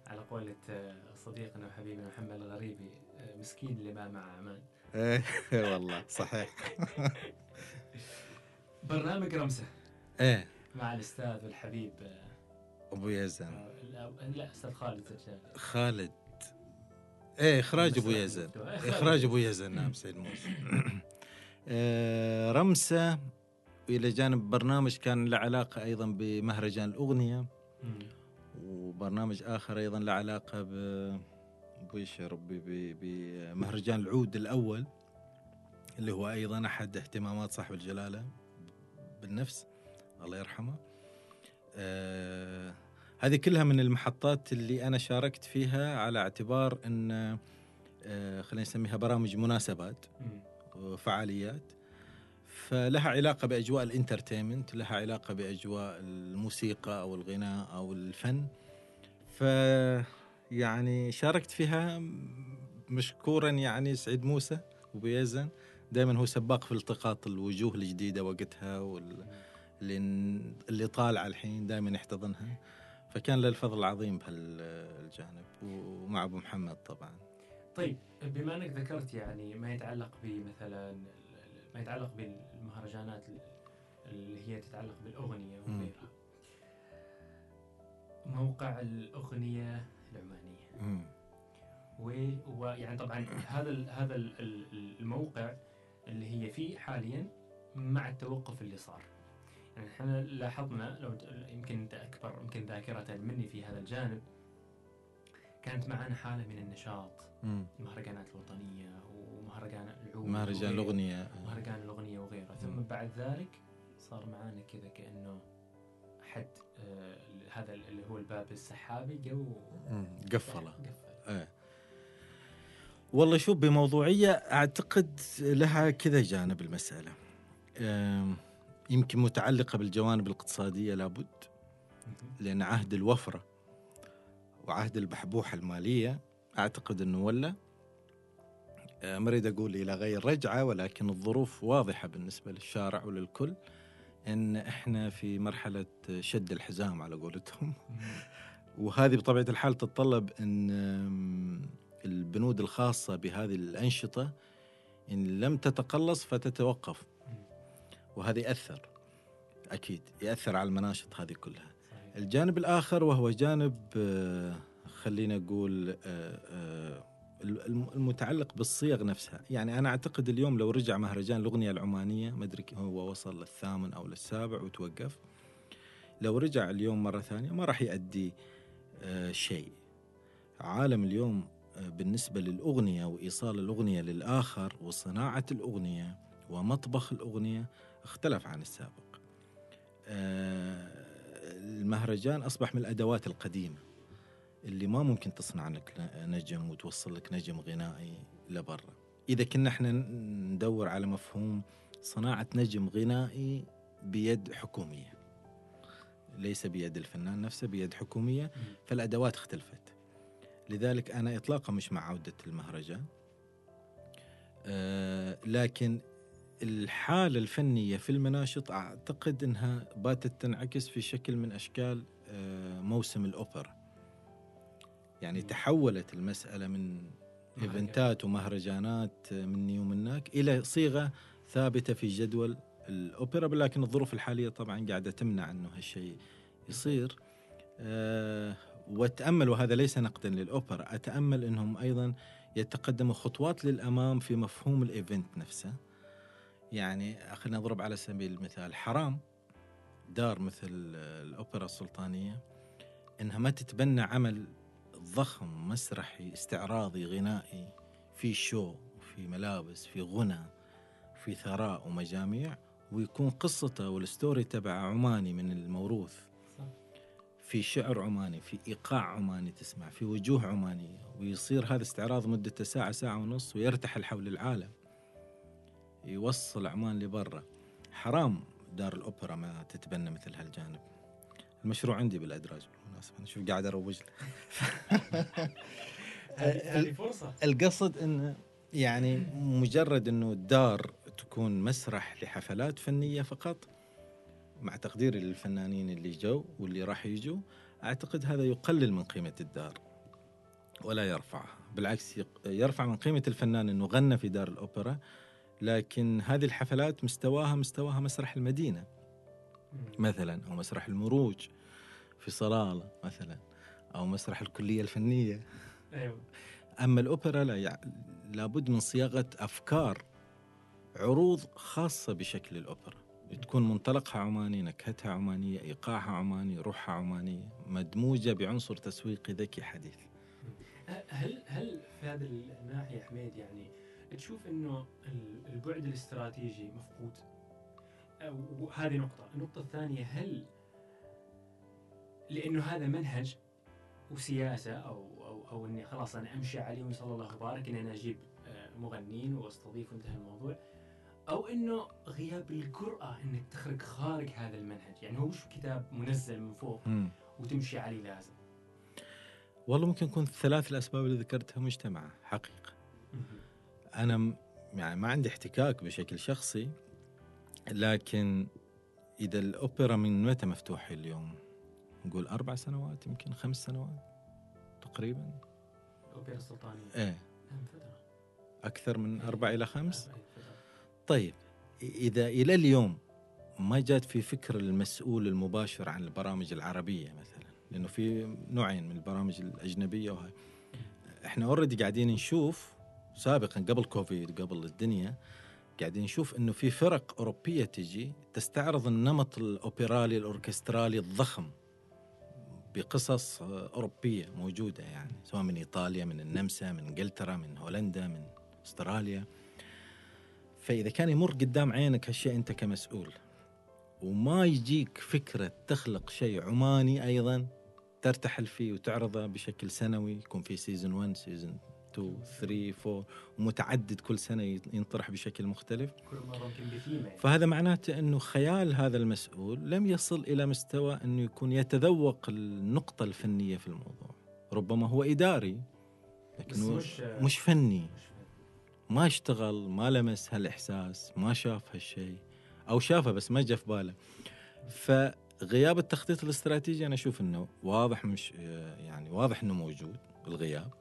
على قولة آه، صديقنا وحبيبنا محمد الغريبي آه، مسكين اللي ما مع عمان إيه إيه والله. صحيح. برنامج رمسة. إيه. مع الأستاذ والحبيب آه، أبو يزن. لا أستاذ خالد زجاج خالد. إيه إخراج أبو يزن. إخراج أبو يزن نعم سيد موسى آه، رمسة إلى جانب برنامج كان له علاقة أيضا بمهرجان الأغنية مم. وبرنامج آخر أيضا له علاقة ب بويش يا ربي بمهرجان العود الأول اللي هو أيضا أحد اهتمامات صاحب الجلالة بالنفس الله يرحمه آه هذه كلها من المحطات اللي أنا شاركت فيها على اعتبار إن آه خلينا نسميها برامج مناسبات. وفعاليات فلها علاقة بأجواء الإنترتينمنت لها علاقة بأجواء الموسيقى أو الغناء أو الفن. ف يعني شاركت فيها مشكورا يعني سعيد موسى وبيزن. دائما هو سباق في التقاط الوجوه الجديدة وقتها وال... اللي اللي طالعه الحين دائما يحتضنها. فكان له الفضل العظيم بهالجانب ومع أبو محمد طبعا طيب بما أنك ذكرت يعني ما يتعلق بمثلا ما يتعلق بالمهرجانات اللي هي تتعلق بالأغنية. وغيرها موقع الأغنية العمانية مم. ويعني طبعا هذا ال هذا ال ال- الموقع اللي هي فيه حاليا مع التوقف اللي صار يعني إحنا لاحظنا لو يمكن انت اكبر يمكن ذاكرة مني في هذا الجانب كانت معنا حالة من النشاط مم. المهرجانات الوطنية ومهرجان العود مهرجان. الأغنية مهرجان الأغنية وغيره ثم. بعد ذلك صار معانا كذا كأنه حد آه هذا اللي هو الباب السحابي جو. قفله قفل إيه والله شوف بموضوعية أعتقد لها كذا جانب المسألة أم، يمكن متعلقة بالجوانب الاقتصادية لابد لأن عهد الوفرة وعهد البحبوحة المالية أعتقد أنه ولا أه، ما أريد أقول إلى غير رجعة ولكن الظروف واضحة بالنسبة للشارع وللكل أن إحنا في مرحلة شد الحزام على قولتهم. وهذه بطبيعة الحال تتطلب أم، البنود الخاصة بهذه الأنشطة إن لم تتقلص فتتوقف. وهذا يأثر أكيد يأثر على المناشط هذه كلها. صحيح. الجانب الآخر وهو جانب آه، خلينا نقول آه، آه، الم- المتعلق بالصيغ نفسها. يعني أنا أعتقد اليوم لو رجع مهرجان الأغنية العمانية ما أدري هو وصل للثامن أو للسابع وتوقف. لو رجع اليوم مرة ثانية ما راح يؤدي شيء. عالم اليوم بالنسبة للأغنية وإيصال الأغنية للآخر وصناعة الأغنية ومطبخ الأغنية اختلف عن السابق. آه، المهرجان أصبح من الأدوات القديمة اللي ما ممكن تصنع لك نجم وتوصل لك نجم غنائي لبرا. إذا كنا إحنا ندور على مفهوم صناعة نجم غنائي بيد حكومية ليس بيد الفنان نفسه بيد حكومية فالأدوات اختلفت. لذلك أنا إطلاقا مش مع عودة المهرجان. آه لكن الحالة الفنية في المناشط أعتقد أنها باتت تنعكس في شكل من أشكال آه موسم الأوبرا يعني. تحولت المسألة من. إيفنتات ومهرجانات مني ومنك إلى صيغة ثابتة في جدول الأوبرا لكن الظروف الحالية طبعا قاعدة تمنع أنه هالشيء يصير آه وأتأمل وهذا ليس نقدا للأوبرا أتأمل أنهم أيضا يتقدموا خطوات للأمام في مفهوم ال event نفسه يعني خلينا نضرب على سبيل المثال حرام دار مثل الأوبرا السلطانية إنها ما تتبنى عمل ضخم مسرحي استعراضي غنائي في show في ملابس في غنى في ثراء ومجاميع ويكون قصته وال story تبع عماني من الموروث صح. في شعر عماني في إيقاع عماني تسمع في وجوه عمانية ويصير هذا استعراض مدته ساعه ساعة ونص ويرتحل حول العالم يوصل عمان لبرا. حرام دار الأوبرا ما تتبنى مثل هالجانب. المشروع عندي بالأدراج بالمناسبة. أنا شوف قاعد أروج. له القصد انه يعني مجرد إنه الدار تكون مسرح لحفلات فنية فقط مع تقديري للفنانين اللي جو واللي راح يجوا أعتقد هذا يقلل من قيمة الدار ولا يرفعها. بالعكس يرفع من قيمة الفنان إنه غنى في دار الأوبرا لكن هذه الحفلات مستواها مستواها مسرح المدينة. مثلا أو مسرح المروج في صلالة مثلا أو مسرح الكلية الفنية. أيوه. أما الأوبرا لا يع... لابد من صياغة أفكار عروض خاصة بشكل الأوبرا. تكون منطلقها عماني نكهتها عمانية إيقاعها عماني روحها عمانية مدموجة بعنصر تسويقي ذكي حديث. هل هل في هذه الناحية حميد يعني تشوف إنه ال- البعد الاستراتيجي مفقود؟ وهذه نقطة، النقطة الثانية هل لأنه هذا منهج وسياسة أو أو أو إني خلاص أنا أمشي عليه وإن شاء الله يبارك إني أنا أجيب آه، مغنين وأستضيف وانتهى الموضوع أو إنه غياب الجرأة إنك تخرج خارج هذا المنهج، يعني هو مش كتاب منزل من فوق. وتمشي عليه لازم. والله ممكن يكون الثلاث الأسباب اللي ذكرتها مجتمعه حقيقة أنا يعني ما عندي احتكاك بشكل شخصي لكن إذا الأوبرا من متى مفتوحه اليوم؟ نقول أربع سنوات يمكن خمس سنوات تقريبا. الأوبرا السلطانية. إيه. فترة. أكثر من أربع إلى خمس. طيب إذا إلى اليوم ما جات في فكر المسؤول المباشر عن البرامج العربية مثلا؟ لأنه في نوعين من البرامج الأجنبية وهاي. إحنا already قاعدين نشوف سابقا قبل كوفيد قبل الدنيا قاعدين نشوف إنه في فرق أوروبية تجي تستعرض النمط الأوبرالي الأوركسترالي الضخم بقصص آه، أوروبية موجودة يعني سواء من إيطاليا من النمسا من إنجلترا من هولندا من أستراليا. فإذا كان يمر قدام عينك هالشيء أنت كمسؤول. وما يجيك فكرة تخلق شيء عماني أيضا ترتحل فيه وتعرضه بشكل سنوي يكون في season 1 season 2 3 4 ومتعدد كل سنة ينطرح بشكل مختلف. كل مرة بثيمه. فهذا معناته إنه خيال هذا المسؤول لم يصل إلى مستوى إنه يكون يتذوق النقطة الفنية في الموضوع. ربما هو إداري بس لكنه مش مش فني. ما اشتغل ما لمس هالإحساس ما شاف هالشيء أو شافه بس ما جاء في باله. فغياب التخطيط الاستراتيجي أنا أشوف إنه واضح مش يعني واضح إنه موجود الغياب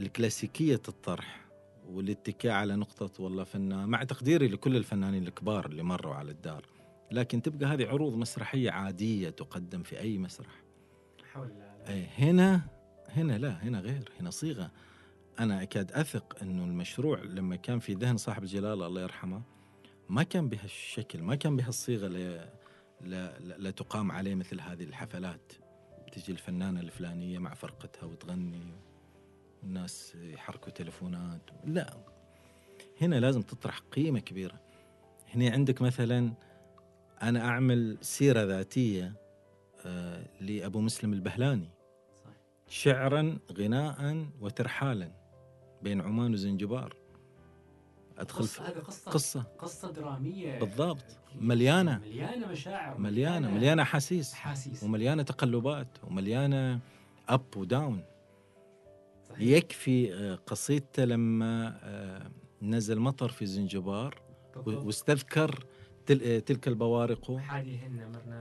الكلاسيكية الطرح والاتكاء على نقطة والله فنان مع تقديري لكل الفنانين الكبار اللي مروا على الدار لكن تبقى هذه عروض مسرحية عادية تقدم في أي مسرح. حول أي هنا هنا لا هنا غير هنا صيغة. أنا أكاد أثق انه المشروع لما كان في ذهن صاحب الجلاله الله يرحمه ما كان بهالشكل ما كان بهالصيغة لا لا, لا, تقام عليه مثل هذه الحفلات. تجي الفنانة الفلانية مع فرقتها وتغني. الناس يحركوا تلفونات لا. هنا لازم تطرح قيمة كبيرة. هنا عندك مثلا أنا أعمل سيرة ذاتية آه، لأبو مسلم البهلاني. شعرا غناء وترحالا بين عمان وزنجبار. أدخل قصة في قصة. قصة. قصة درامية. بالضبط. مليانة. مليانة مشاعر مليانة. مليانة أحاسيس. أحاسيس. ومليانة تقلبات. ومليانة اب وداون صحيح. يكفي آه، قصيدته لما آه، نزل مطر في زنجبار بالضبط. واستذكر آه، تلك البوارق.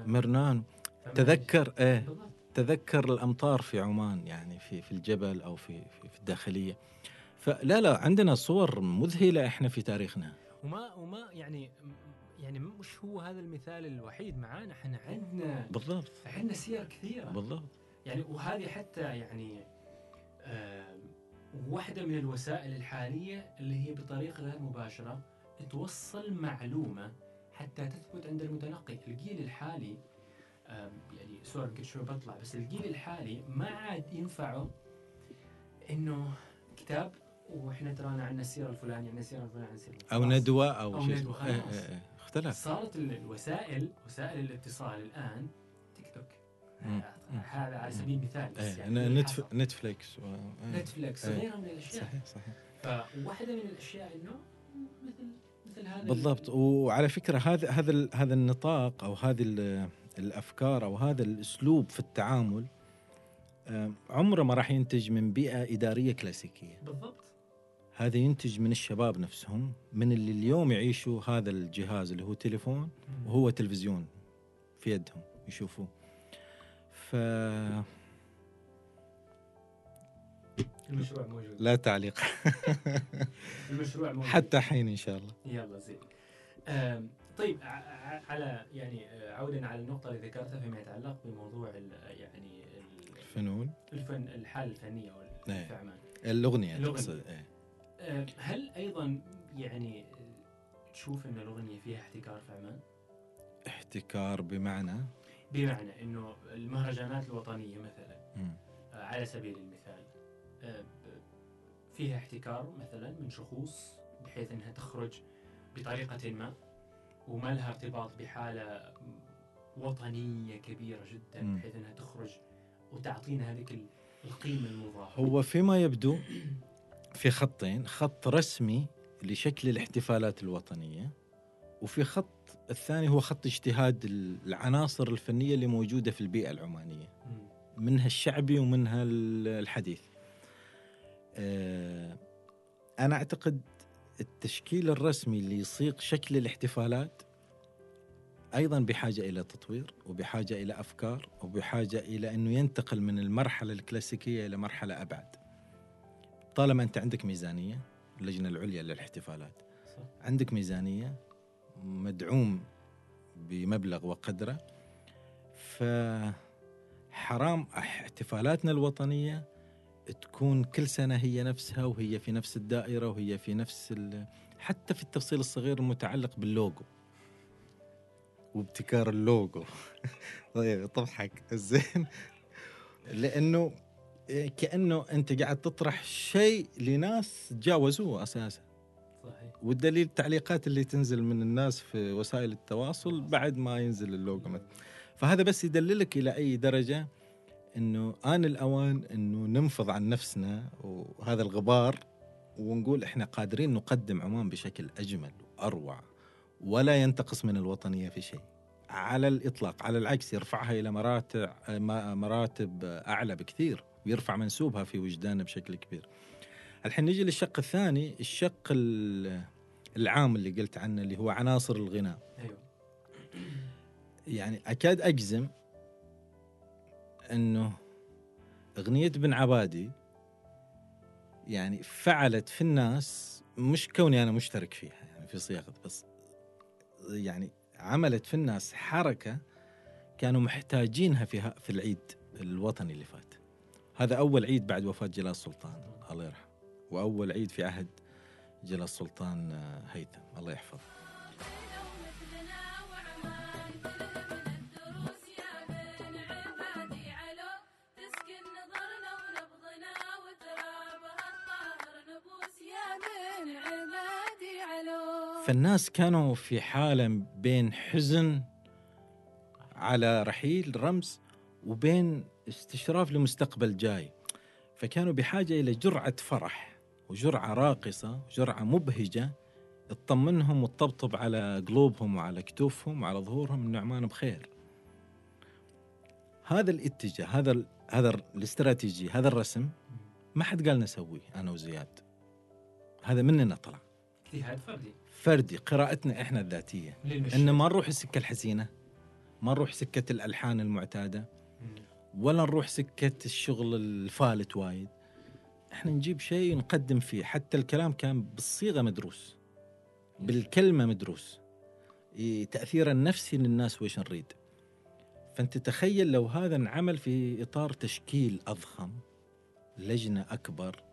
مرنان. فما- تذكر إيه بالضبط. تذكر الأمطار في عمان يعني في في الجبل أو في في, في الداخلية. فلا لا عندنا صور مذهلة إحنا في تاريخنا. وما وما يعني يعني مش هو هذا المثال الوحيد معانا. إحنا عندنا بالضبط. عندنا سير كثيرة. بالضبط. يعني وهذه حتى يعني واحدة من الوسائل الحالية اللي هي بطريقة غير مباشرة توصل معلومة حتى تثبت عند المتلقي الجيل الحالي يعني سوري يمكن شوي بطلع بس الجيل الحالي ما عاد ينفعه إنه كتاب وإحنا ترانا عندنا السيرة الفلانية عندنا السيرة الفلانية عندنا السيرة أو. ندوة أو, أو شيء. إيه. إيه إيه. اختلف صارت ال- الوسائل وسائل الاتصال الآن هذا على سبيل المثال بس إيه. يعني نتف... حسب. نتفليكس و... إيه. نتفلكس إيه. وغيرها من الأشياء صحيح صحيح فواحدة من الأشياء إنه مثل مثل هذا ال- بالضبط وعلى فكرة هذا هذا ال- هذا النطاق أو هذه ال- الأفكار أو هذا الأسلوب في التعامل عمره ما راح ينتج من بيئة إدارية كلاسيكية بالضبط هذا ينتج من الشباب نفسهم من اللي اليوم يعيشوا هذا الجهاز اللي هو تليفون وهو تلفزيون في يدهم يشوفوه ف المشروع موجود. لا تعليق. المشروع موجود. حتى حين إن شاء الله. يلا زين. طيب على يعني آه، عودا على النقطة اللي ذكرتها فيما يتعلق بموضوع ال- يعني ال- الفنون. الفن الحالة الفنية في عمان الأغنية الأغنية. تقصد إيه. آه، هل أيضا يعني آه، تشوف إن الأغنية فيها احتكار في عمان؟ احتكار بمعنى؟ بمعنى إنه المهرجانات الوطنية مثلا مم. آه، على سبيل المثال آه، فيها احتكار مثلا من شخوص بحيث إنها تخرج بطريقة ما وما لها ارتباط بحالة وطنية كبيرة جدا مم. بحيث إنها تخرج وتعطينا هذيك ال- القيمة المضافة هو فيما يبدو في خطين خط رسمي لشكل الاحتفالات الوطنية وفي خط الثاني هو خط اجتهاد العناصر الفنية اللي موجودة في البيئة العمانية مم. منها الشعبي ومنها ال- الحديث آه، أنا أعتقد التشكيل الرسمي اللي يصيغ شكل الاحتفالات أيضا بحاجة إلى تطوير وبحاجة إلى أفكار وبحاجة إلى أنه ينتقل من المرحلة الكلاسيكية إلى مرحلة أبعد طالما أنت عندك ميزانية اللجنة العليا للاحتفالات صح. عندك ميزانية مدعوم بمبلغ وقدره فحرام احتفالاتنا الوطنية تكون كل سنة هي نفسها وهي في نفس الدائرة وهي في نفس. حتى في التفصيل الصغير المتعلق باللوجو. وابتكار اللوجو. طيب تضحك زين. لأنه كأنه أنت قاعد تطرح شيء لناس تجاوزوه أساسا. صحيح والدليل التعليقات اللي تنزل من الناس في وسائل التواصل بعد ما ينزل اللوجو مثلا فهذا بس يدللك إلى أي درجة إنه آن الأوان إنه ننفض عن نفسنا وهذا الغبار ونقول إحنا قادرين نقدم عمان بشكل أجمل وأروع ولا ينتقص من الوطنية في شيء. على الإطلاق، على العكس يرفعها إلى مراتب مراتب أعلى بكثير ويرفع منسوبها في وجداننا بشكل كبير. الحين نجي للشق الثاني، الشق ال- العام اللي قلت عنه اللي هو عناصر الغناء. أيوه. يعني أكاد أجزم إنه أغنية بن عبادي يعني فعلت في الناس مش كوني أنا مشترك فيها يعني في صياغة بس يعني عملت في الناس حركة كانوا محتاجينها في في العيد الوطني اللي فات. هذا أول عيد بعد وفاة جلال السلطان الله يرحمه. وأول عيد في عهد جلال السلطان آه، هيثم. الله يحفظه. فالناس كانوا في حالة بين حزن على رحيل رمز وبين استشراف لمستقبل جاي فكانوا بحاجة إلى جرعة فرح. وجرعة راقصة وجرعة مبهجة تطمنهم وتطبطب على قلوبهم وعلى كتوفهم وعلى ظهورهم إن عمان بخير. هذا الاتجاه هذا ال- هذا ال- الاستراتيجي هذا الرسم ما حد قال نسويه أنا وزياد. هذا مننا طلع. اجتهاد فردي. فردي قراءتنا إحنا الذاتية. ان ما نروح السكه الحزينة ما نروح سكة الألحان المعتادة. ولا نروح سكة الشغل الفالت وايد. إحنا نجيب شيء نقدم فيه. حتى الكلام كان بالصيغة مدروس. بالكلمة مدروس. تاثير النفسي للناس ويش نريد. فأنت تخيل لو هذا انعمل في إطار تشكيل أضخم لجنة أكبر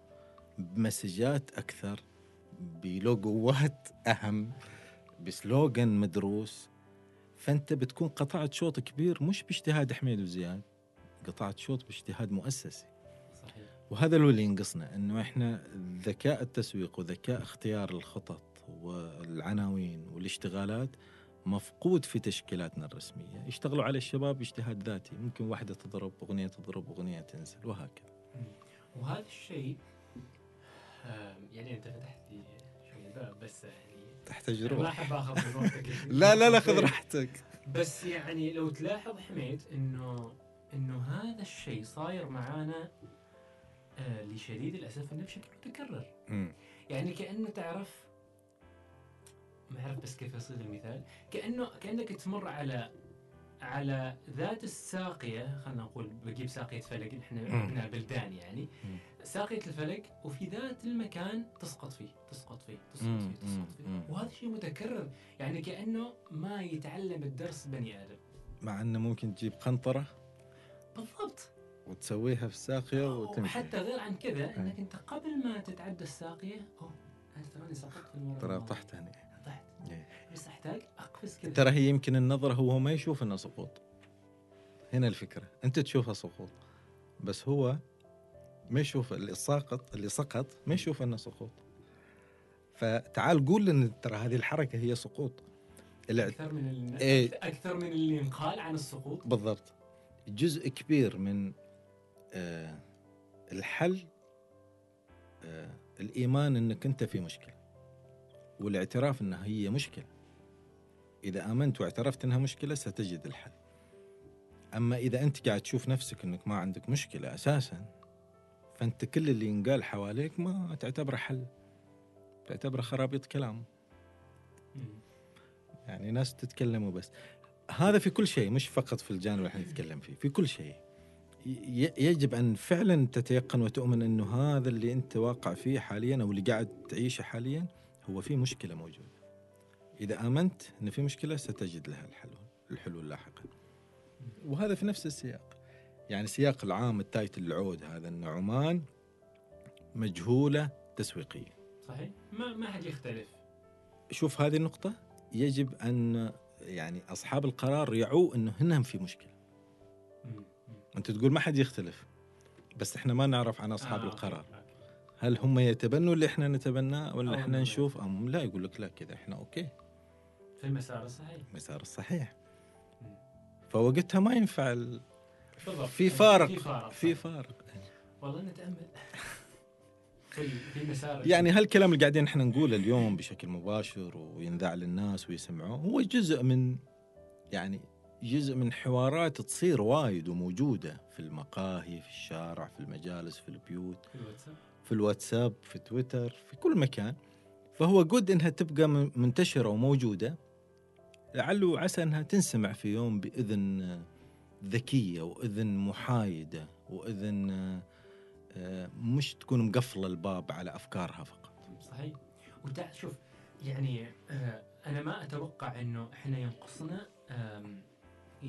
بمسجات أكثر بلوجوات أهم بسلوغن مدروس فأنت بتكون قطعت شوط كبير مش باجتهاد حميد وزياد قطعت شوط باجتهاد مؤسسي. وهذا اللي ينقصنا إنه إحنا ذكاء التسويق وذكاء اختيار الخطط والعناوين والاشتغالات مفقود في تشكيلاتنا الرسمية. يشتغلوا على الشباب اجتهاد ذاتي ممكن واحدة تضرب أغنية تضرب أغنية تنزل وهكذا. وهذا الشيء يعني أنت فتحت لي شوي الباب بس يعني تحتاج أنا ما روح احب اخذ من وقتك لا لا لا خذ راحتك. بس يعني لو تلاحظ حميد إنه إنه هذا الشيء صاير معانا لشديد الاسف انه بشكل متكرر. يعني كانه تعرف ما أعرف بس كيف أصيغ المثال كأنه كأنك تمر على على ذات الساقية خلينا نقول بجيب ساقية فلك إحنا. إحنا بلدان يعني. ساقية الفلك وفي ذات المكان تسقط فيه تسقط فيه تسقط. فيه تسقط فيه. وهذا شيء متكرر يعني كأنه ما يتعلم الدرس بني آدم مع إنه ممكن تجيب قنطرة بالضبط وتسويها في الساقية وتمشي. وحتى غير عن كذا. إنك أنت قبل ما تتعدى الساقية أوه أنا تراني سقطت في المره ترى. طحت هنا طحت. إيه. بس أحتاج أقفز كذا. ترى هي يمكن النظرة هو ما يشوف إنه سقوط. هنا الفكرة. أنت تشوفها سقوط. بس هو ما يشوف اللي ساقط اللي سقط ما يشوف إنه سقوط. فتعال قول ان ترى هذه الحركة هي سقوط. أكثر من ال... إيه. أكثر من اللي انقال عن السقوط. بالضبط. جزء كبير من الحل آه الإيمان إنك أنت في مشكلة والاعتراف إنها هي مشكلة. إذا آمنت واعترفت إنها مشكلة ستجد الحل. أما إذا أنت قاعد تشوف نفسك إنك ما عندك مشكلة أساسا فأنت كل اللي ينقال حواليك ما تعتبره حل تعتبره خرابيط كلام. يعني ناس تتكلم وبس هذا في كل شيء مش فقط في الجانب اللي إحنا نتكلم فيه في كل شيء. يجب أن فعلا تتيقن وتؤمن أنه هذا اللي أنت واقع فيه حاليا أو اللي قاعد تعيشه حاليا هو في مشكلة موجودة. إذا آمنت إن في مشكلة ستجد لها الحلول الحلول لاحقا. وهذا في نفس السياق. يعني سياق العام التايتل العود هذا إن عمان مجهولة تسويقيا. صحيح. ما ما حد يختلف. شوف هذه النقطة. يجب أن يعني أصحاب القرار يعوا أنه هنا في مشكلة. مم. أنت تقول ما حد يختلف بس إحنا ما نعرف عن أصحاب آه، القرار. هل هم يتبنوا اللي إحنا نتبناه ولا هم- نشوف؟ أم لا يقول لك لا كذا إحنا أوكي. في المسار الصحيح. المسار الصحيح. فوقتها ما ينفع ال-. في فارق في فارق في فارق. والله نتأمل. في في مسار. يعني هالكلام اللي قاعدين إحنا نقوله اليوم بشكل مباشر وينذاع للناس ويسمعوه هو جزء من يعني جزء من حوارات تصير وايد وموجودة في المقاهي في الشارع في المجالس في البيوت في الواتساب. في الواتساب في تويتر في كل مكان. فهو جود إنها تبقى منتشرة وموجودة لعل وعسى إنها تنسمع في يوم بإذن ذكية وإذن محايدة وإذن آه، مش تكون مقفلة الباب على أفكارها فقط. صحيح. وتع شوف يعني آه، أنا ما أتوقع إنه إحنا ينقصنا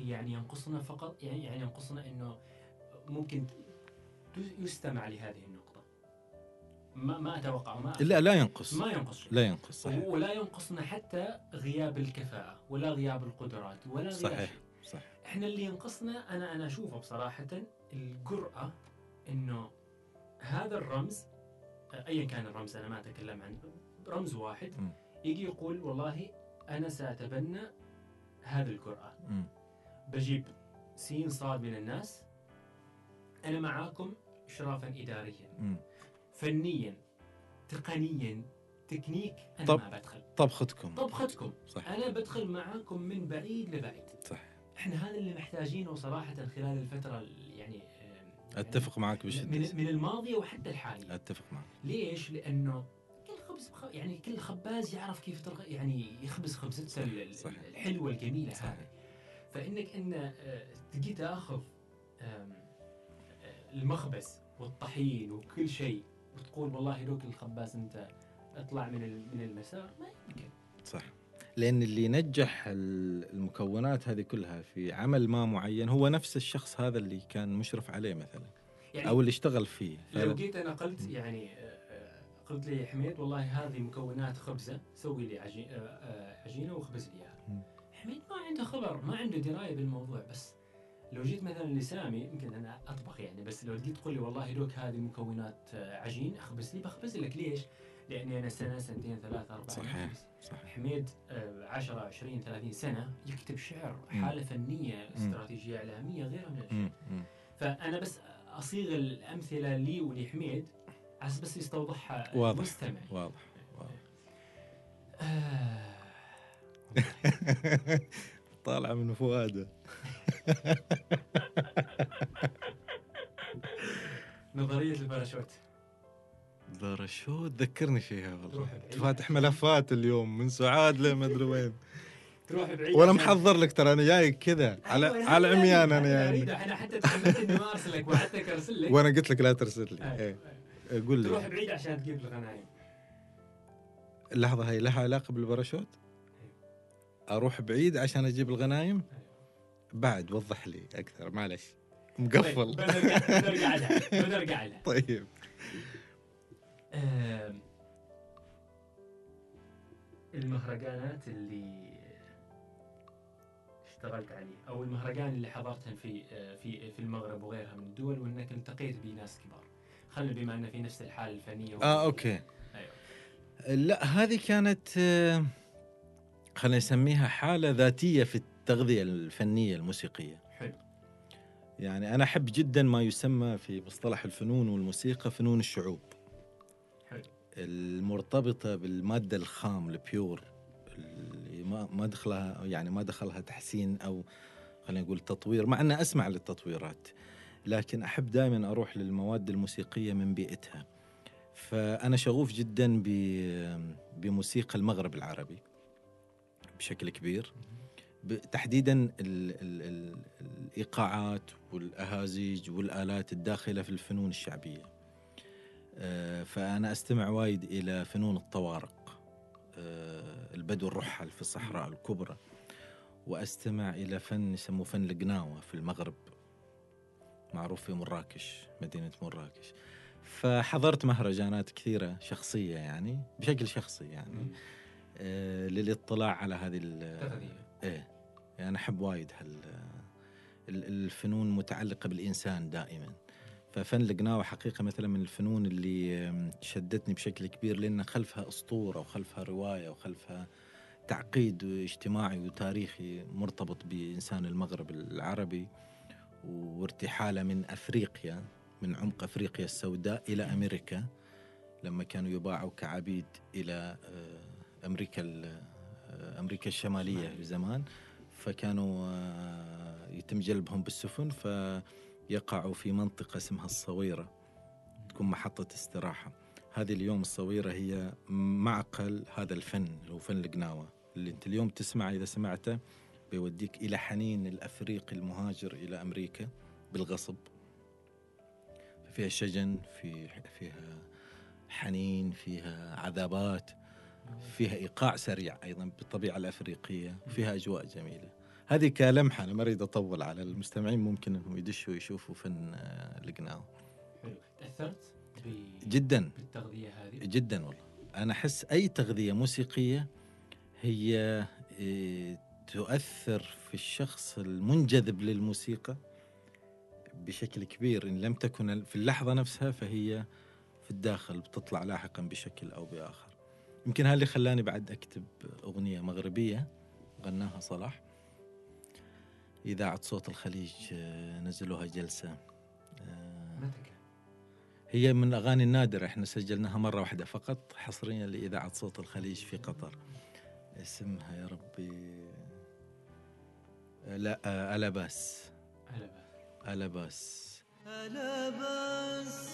يعني ينقصنا فقط يعني يعني ينقصنا إنه ممكن يستمع لهذه النقطة ما ما أتوقع ما لا لا ينقص ما ينقص لا ينقص صحيح ولا ينقصنا حتى غياب الكفاءة ولا غياب القدرات ولا غياب صحيح شيء. صح إحنا اللي ينقصنا أنا أنا أشوفه بصراحة الجرأة إنه هذا الرمز ايا كان الرمز أنا ما أتكلم عن رمز واحد مم. يجي يقول والله أنا سأتبنى هذه الجرأة مم. بجيب سين صاد من الناس أنا معاكم اشرافا اداريا مم. فنيا تقنيا تكنيك أنا طب. ما بدخل طبختكم طبختكم صح أنا بدخل معاكم من بعيد لبعيد صح إحنا هذا اللي محتاجينه صراحة خلال الفترة ال- يعني آم، أتفق معك يعني بشدة من, من الماضية وحتى الحالية أتفق معك ليش؟ لأنه كل خبز بخ... يعني كل خباز يعرف كيف ترغ... يعني يخبز خبزته. الحلوة الجميلة. هذه فإنك إن آه، تجي تأخذ آه، المخبز والطحين وكل شيء وتقول والله لوك الخباز أنت اطلع من من المسار ما يمكن صح لأن اللي ينجح ال- المكونات هذه كلها في عمل ما معين هو نفس الشخص هذا اللي كان مشرف عليه مثلا يعني أو اللي اشتغل فيه لو جيت أنا قلت يعني آه، قلت لي يا حميد والله هذه مكونات خبزة سوي لي عجي- عجينة واخبز لي. إياها. حميد ما عنده خبر ما عنده دراية بالموضوع بس لو جيت مثلا لسامي يمكن أنا أطبخ يعني بس لو جيت تقول لي والله لوك هذه مكونات آه، عجين أخبز لي بخبز لك ليش؟ لأني أنا سنة سنتين ثلاثة أربعة صحيح. أخبز. صح حميد آه، 10 20 30 سنة يكتب شعر. حالة فنية استراتيجية إعلامية غيرها من الاشياء. فأنا بس أصيغ الأمثلة لي ولحميد عشان بس يستوضحها واضح. المستمع واضح واضح آه طالعه من فؤاده. نظرية الباراشوت. باراشوت؟ ذكرني فيها والله. تروح. فاتح ملفات اليوم من سعاد لما أدري وين. تروح بعيد وأنا محضر لك ترى أنا جاي كذا. على أيوة، على هذا عميان أنا يعني. أنا حتى تحملت اني ما ارسلك وعدتك أرسل لك. وأنا قلت لك لا ترسل لي. أيوة. إيه. قول تروح لي. بعيد عشان تجيب الغنايم. اللحظه هي لها علاقة بالباراشوت؟ أروح بعيد عشان أجيب الغنايم؟ بعد وضح لي أكثر معلش. طيب، مقفل بنرجع بنرجع لها بنرجع لها. طيب. المهرجانات اللي اشتغلت عليه أو المهرجان اللي حضرتها في آه، في في المغرب وغيرها من الدول وإنك التقيت بناس كبار. خلينا بما ان في نفس الحالة الفنية آه okay. أيوه. لا هذه كانت آه، خلينا نسميها حالة ذاتية في التغذية الفنية الموسيقية. حلو. يعني أنا أحب جدا ما يسمى في مصطلح الفنون والموسيقى فنون الشعوب. حلو. المرتبطة بالمادة الخام ال pure اللي ما ما دخلها يعني ما دخلها تحسين أو خلينا نقول تطوير مع ان أسمع للتطويرات لكن أحب دائما أروح للمواد الموسيقية من بيئتها. فأنا شغوف جدا ب- بموسيقى المغرب العربي. بشكل كبير. تحديدا ال ال ال الإيقاعات والأهازيج والآلات الداخلة في الفنون الشعبية. آه، فأنا أستمع وايد إلى فنون الطوارق آه، البدو الرحل في الصحراء الكبرى وأستمع إلى فن يسموه فن القناوه في المغرب. معروف في مراكش مدينة مراكش. فحضرت مهرجانات كثيرة شخصية يعني بشكل شخصي يعني. للاطلاع على هذه إيه. يعني أحب وايد هال ال- الفنون متعلقة بالإنسان دائما. ففن القناوه حقيقة مثلا من الفنون اللي شدتني بشكل كبير لأن خلفها أسطورة وخلفها رواية وخلفها تعقيد اجتماعي وتاريخي مرتبط بإنسان المغرب العربي وارتحاله من أفريقيا من عمق أفريقيا السوداء إلى أمريكا لما كانوا يباعوا كعبيد إلى آه، أمريكا آه، أمريكا الشمالية في زمان فكانوا آه، يتم جلبهم بالسفن فيقعوا في منطقة اسمها الصويرة تكون محطة استراحة. هذه اليوم الصويرة هي معقل هذا الفن اللي هو فن القناوه اللي أنت اليوم تسمع إذا سمعته بيوديك إلى حنين الافريقي المهاجر إلى أمريكا بالغصب. فيها شجن في فيها حنين فيها عذابات. فيها إيقاع سريع أيضا بالطبيعة الأفريقية وفيها أجواء جميلة. هذه كلمحة أنا ما أريد أطول على المستمعين ممكن إنهم يدشوا ويشوفوا فن آه، القناوه حلو. تأثرت جدا. بالتغذية هذه؟ جدا والله. أنا أحس أي تغذية موسيقية هي إيه، تؤثر في الشخص المنجذب للموسيقى بشكل كبير. إن لم تكن في اللحظة نفسها فهي في الداخل بتطلع لاحقا بشكل أو بآخر. يمكن هذا اللي خلاني بعد أكتب أغنية مغربية غناها صلاح. إذاعة صوت الخليج آه، نزلوها جلسة. آه،؟ هي من الاغاني النادره إحنا سجلناها مرة واحدة فقط حصريا لإذاعة صوت الخليج في قطر. اسمها يا ربي. لا آه، الاباس هلا بس الاباس هلا بس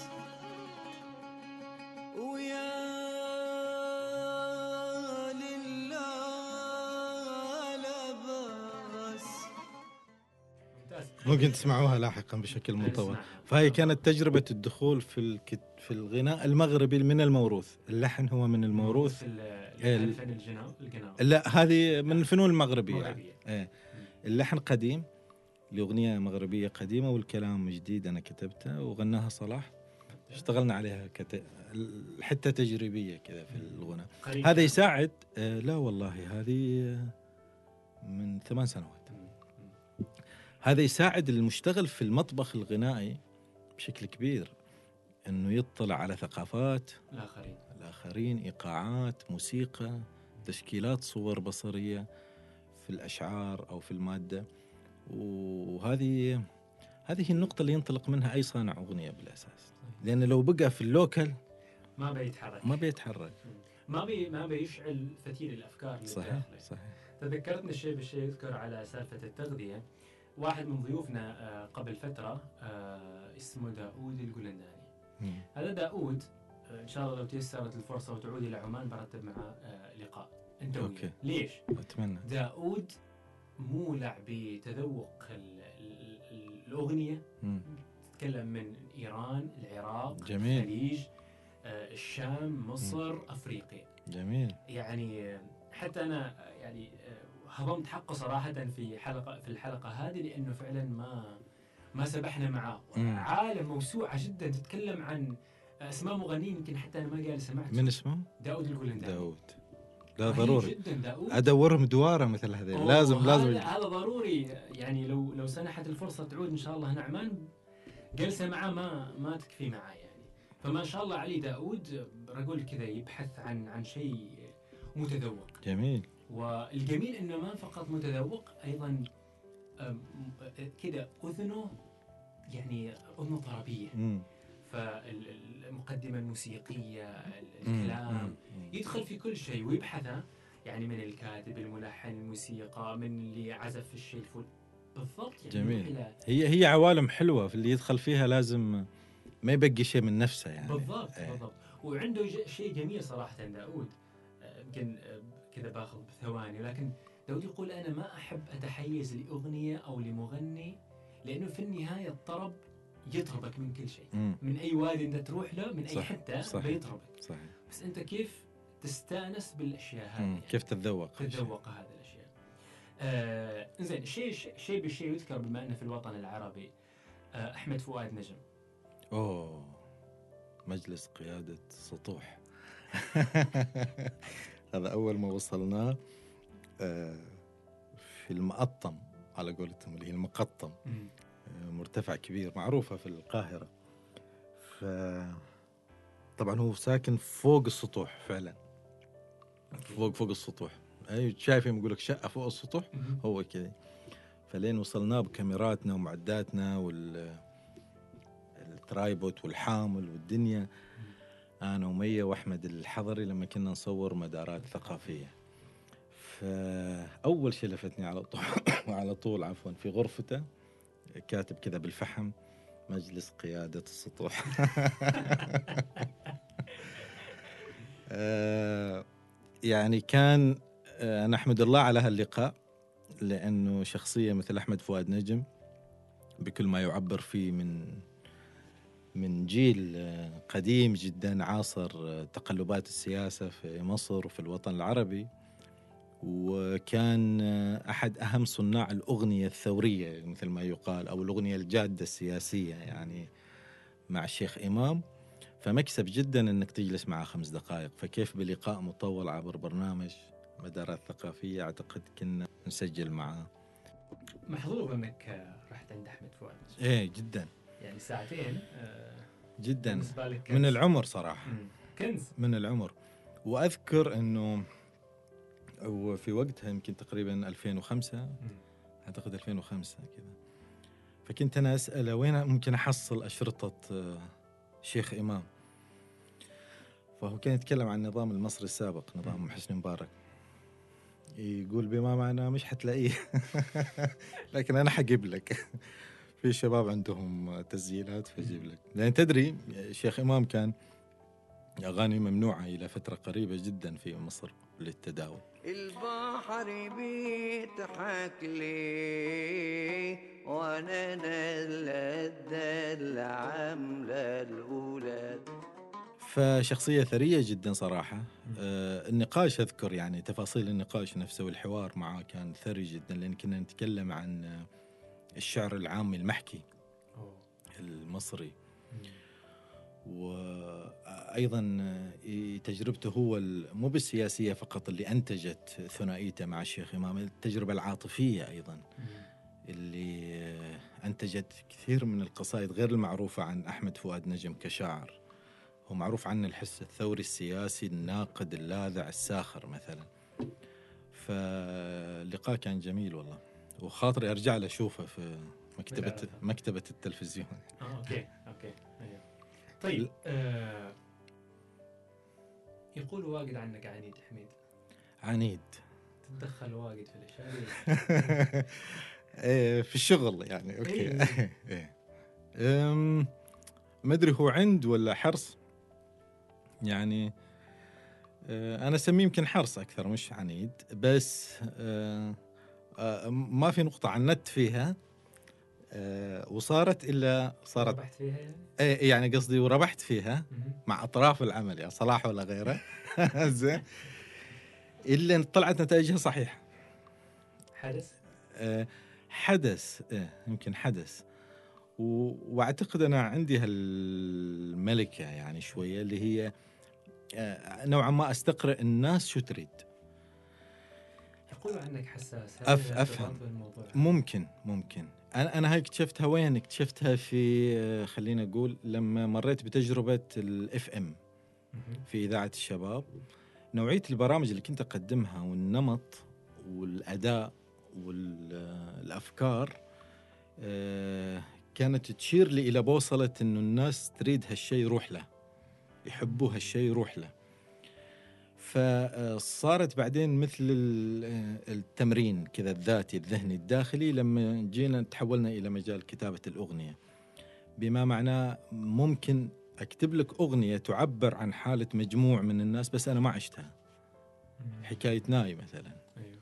ويا ممكن تسمعوها لاحقا بشكل مطول. فهي كانت تجربة الدخول في الكت... في الغناء المغربي من الموروث اللحن هو من الموروث إيه، الفن الجناو القناوي لا هذه من الفنون المغربية يعني. مغربية. اللحن قديم لأغنية مغربية قديمة والكلام جديد أنا كتبته وغناها صلاح اشتغلنا عليها كت... حتى تجريبية كذا في الغناء. هذا يساعد آه لا والله هذه من ثمان سنوات. هذا يساعد المشتغل في المطبخ الغنائي بشكل كبير إنه يطلع على ثقافات الآخرين. الآخرين إيقاعات موسيقى تشكيلات صور بصرية في الأشعار أو في المادة. وهذه هذه النقطة اللي ينطلق منها أي صانع أغنية بالأساس. لأن لو بقى في اللوكل ما بيتحرك. ما بيتحرك. ما بي ما بيشعل فتيل الأفكار اللي صحيح. صحيح. تذكرتني الشيء بالشيء يذكر على سالفة التغذية. واحد من ضيوفنا آه، قبل فترة آه، اسمه داوود القلنداني مم. هذا داوود آه، إن شاء الله لو تيسرت الفرصة وتعود إلى عمان برتب معه آه، لقاء أنت وياه. okay. ليش؟ أتمنى داوود مولع بتذوق ال- ال- ال- الأغنية مم. تتكلم من إيران العراق جميل. الخليج آه، الشام مصر أفريقيا جميل يعني حتى أنا يعني هضمت حقه صراحة في حلقه في الحلقة هذه لأنه فعلا ما ما سبحنا معاه. عالم موسوعة جدا تتكلم عن أسماء مغنيين يمكن حتى أنا ما قال سمعت. من اسمه؟ داود القلنداني داود. لا ضروري. جدا داود. أدورهم دوارة مثل هذول لازم هذا لازم هذا ضروري. يعني لو لو سنحت الفرصة تعود إن شاء الله. هنا عمان جلسة معاه ما ما تكفي معاه يعني. فما شاء الله علي داود رجل كذا يبحث عن عن شيء متذوق. جميل. والجميل إنه ما فقط متذوق أيضا كذا أذنه يعني أذنه طربيه. فالمقدمة الموسيقية. الكلام. يدخل في كل شيء ويبحث؟ يعني من الكاتب الملحن الموسيقى من اللي عزف في الشيء الفل بالضبط يعني جميل. هي هي عوالم حلوة في اللي يدخل فيها لازم ما يبقي شيء من نفسه يعني بالضبط إيه. بالضبط وعنده شيء جميل صراحة داود آه، يمكن آه، كذا باخذ بثواني لكن داود يقول أنا ما أحب أتحيز لأغنية أو لمغني لأنه في النهاية الطرب يطربك من كل شيء مم. من أي وادي أنت تروح له من أي صح، حتة صح. بيطربك صحيح بس أنت كيف تستأنس بالأشياء هذه. يعني. كيف تتذوق تتذوق هذه الأشياء. آه زين شيء شيء شيء بالشيء يذكر بما انه في الوطن العربي آه أحمد فؤاد نجم أوه مجلس قيادة سطوح هذا أول ما وصلناه آه، في المقطم على قولتهم اللي هي المقطم. آه، مرتفع كبير معروفة في القاهرة. ف طبعا هو ساكن فوق السطوح فعلا. فوق فوق السطوح. أي شايفهم يقول لك شقة فوق السطوح. هو كذا فلين وصلنا بكاميراتنا ومعداتنا وال الترايبوت والحامل والدنيا. أنا ومية وأحمد الحضري لما كنا نصور مدارات ثقافية. فأول شيء لفتني على طول على طول عفوا في غرفته كاتب كذا بالفحم مجلس قيادة السطوح. آه، يعني كان آه، أنا أحمد الله على هاللقاء لأنه شخصية مثل أحمد فؤاد نجم بكل ما يعبر فيه من من جيل قديم جدا عاصر تقلبات السياسة في مصر وفي الوطن العربي وكان أحد أهم صناع الأغنية الثورية مثل ما يقال أو الأغنية الجادة السياسية يعني مع الشيخ إمام. فمكسب جدا إنك تجلس معه خمس دقائق. فكيف بلقاء مطول عبر برنامج مدارات ثقافية؟ أعتقد كنا نسجل معه. محظوظ إنك آه، رحت عند أحمد فؤاد. إيه جدا. يعني ساعتين آه، جدا. من. العمر صراحة. كنز. من العمر. وأذكر إنه وفي وقتها يمكن تقريبا 2005 مم. أعتقد 2005 كذا. فكنت أنا أسأله وين ممكن أحصل أشرطة آه، شيخ إمام. فهو كان يتكلم عن النظام المصري السابق نظام حسني مبارك. يقول بما معناه مش حتلاقيه. لكن أنا حجيب لك. في شباب عندهم تسجيلات فاجيب لك. لأن تدري شيخ إمام كان أغاني ممنوعة إلى فترة قريبة جدا في مصر للتداول. البحر بيضحك لي وأنا نلد العملة الأولاد. فشخصية ثرية جدا صراحة. آه النقاش أذكر يعني تفاصيل النقاش نفسه والحوار معه كان ثري جدا لأن كنا نتكلم عن آه، الشعر العامي المحكي. المصري. آه، تجربته هو مو بالسياسية فقط اللي أنتجت ثنائيته مع الشيخ إمام التجربة العاطفية أيضا. مم. اللي أنتجت كثير من القصائد غير المعروفة عن أحمد فؤاد نجم كشاعر. هو معروف عنه الحس الثوري السياسي الناقد اللاذع الساخر مثلا. فاللقاء كان جميل والله. وخاطري أرجع له أشوفه في بالعافية. مكتبة التلفزيون آه okay أوكي أيوه. طيب آه يقول واجد عنك عنيد حميد عنيد تتدخل واجد في الأشياء إيه، في الشغل يعني أوكي إيه. إيه. ما أدري هو عند ولا حرص يعني آه، أنا أسميه يمكن حرص أكثر مش عنيد بس آه، ما في نقطة عنت فيها. آه، وصارت إلا صارت ربحت فيها يعني؟ إيه، يعني قصدي وربحت فيها. مع أطراف العمل يا صلاح ولا غيره. زين. إلا طلعت نتائجها صحيحة. حدث؟ آه، حدث آه، يمكن حدث. وأعتقد أنا عندي هالملكة يعني شوية اللي هي آه، نوعا ما استقرأ الناس شو تريد. يقولوا عنك حساس أف- أفهم. ممكن ممكن أنا أنا هاي اكتشفتها وين اكتشفتها في آه، خلينا نقول لما مريت بتجربة ال FM. في إذاعة الشباب نوعية البرامج اللي كنت أقدمها والنمط والأداء والأفكار آه، كانت تشير لي إلى بوصلة إنه الناس تريد هالشيء يروح له يحبوا هالشيء يروح له فصارت بعدين مثل ال- آه، التمرين كذا الذاتي الذهني الداخلي لما جينا تحولنا إلى مجال كتابة الأغنية بما معناه ممكن أكتب لك أغنية تعبر عن حالة مجموع من الناس بس أنا ما عشتها. حكاية ناي مثلا أيوه.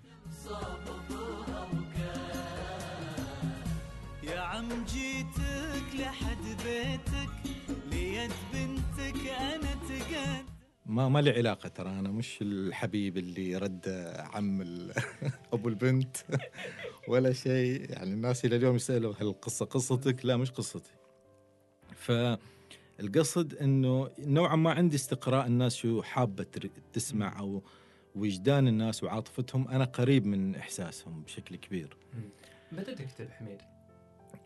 يا عم جيتك لحد بيتك ليد بنتك أنا تقد ما ما لي علاقة ترى أنا مش الحبيب اللي رد عم أبو البنت ولا شيء يعني الناس إلى اليوم يسألوا هل القصة قصتك؟ لا مش قصتي. فالقصد إنه نوعا ما عندي استقراء الناس شو حابة تسمع أو وجدان الناس وعاطفتهم أنا قريب من إحساسهم بشكل كبير. متى تكتب حميد؟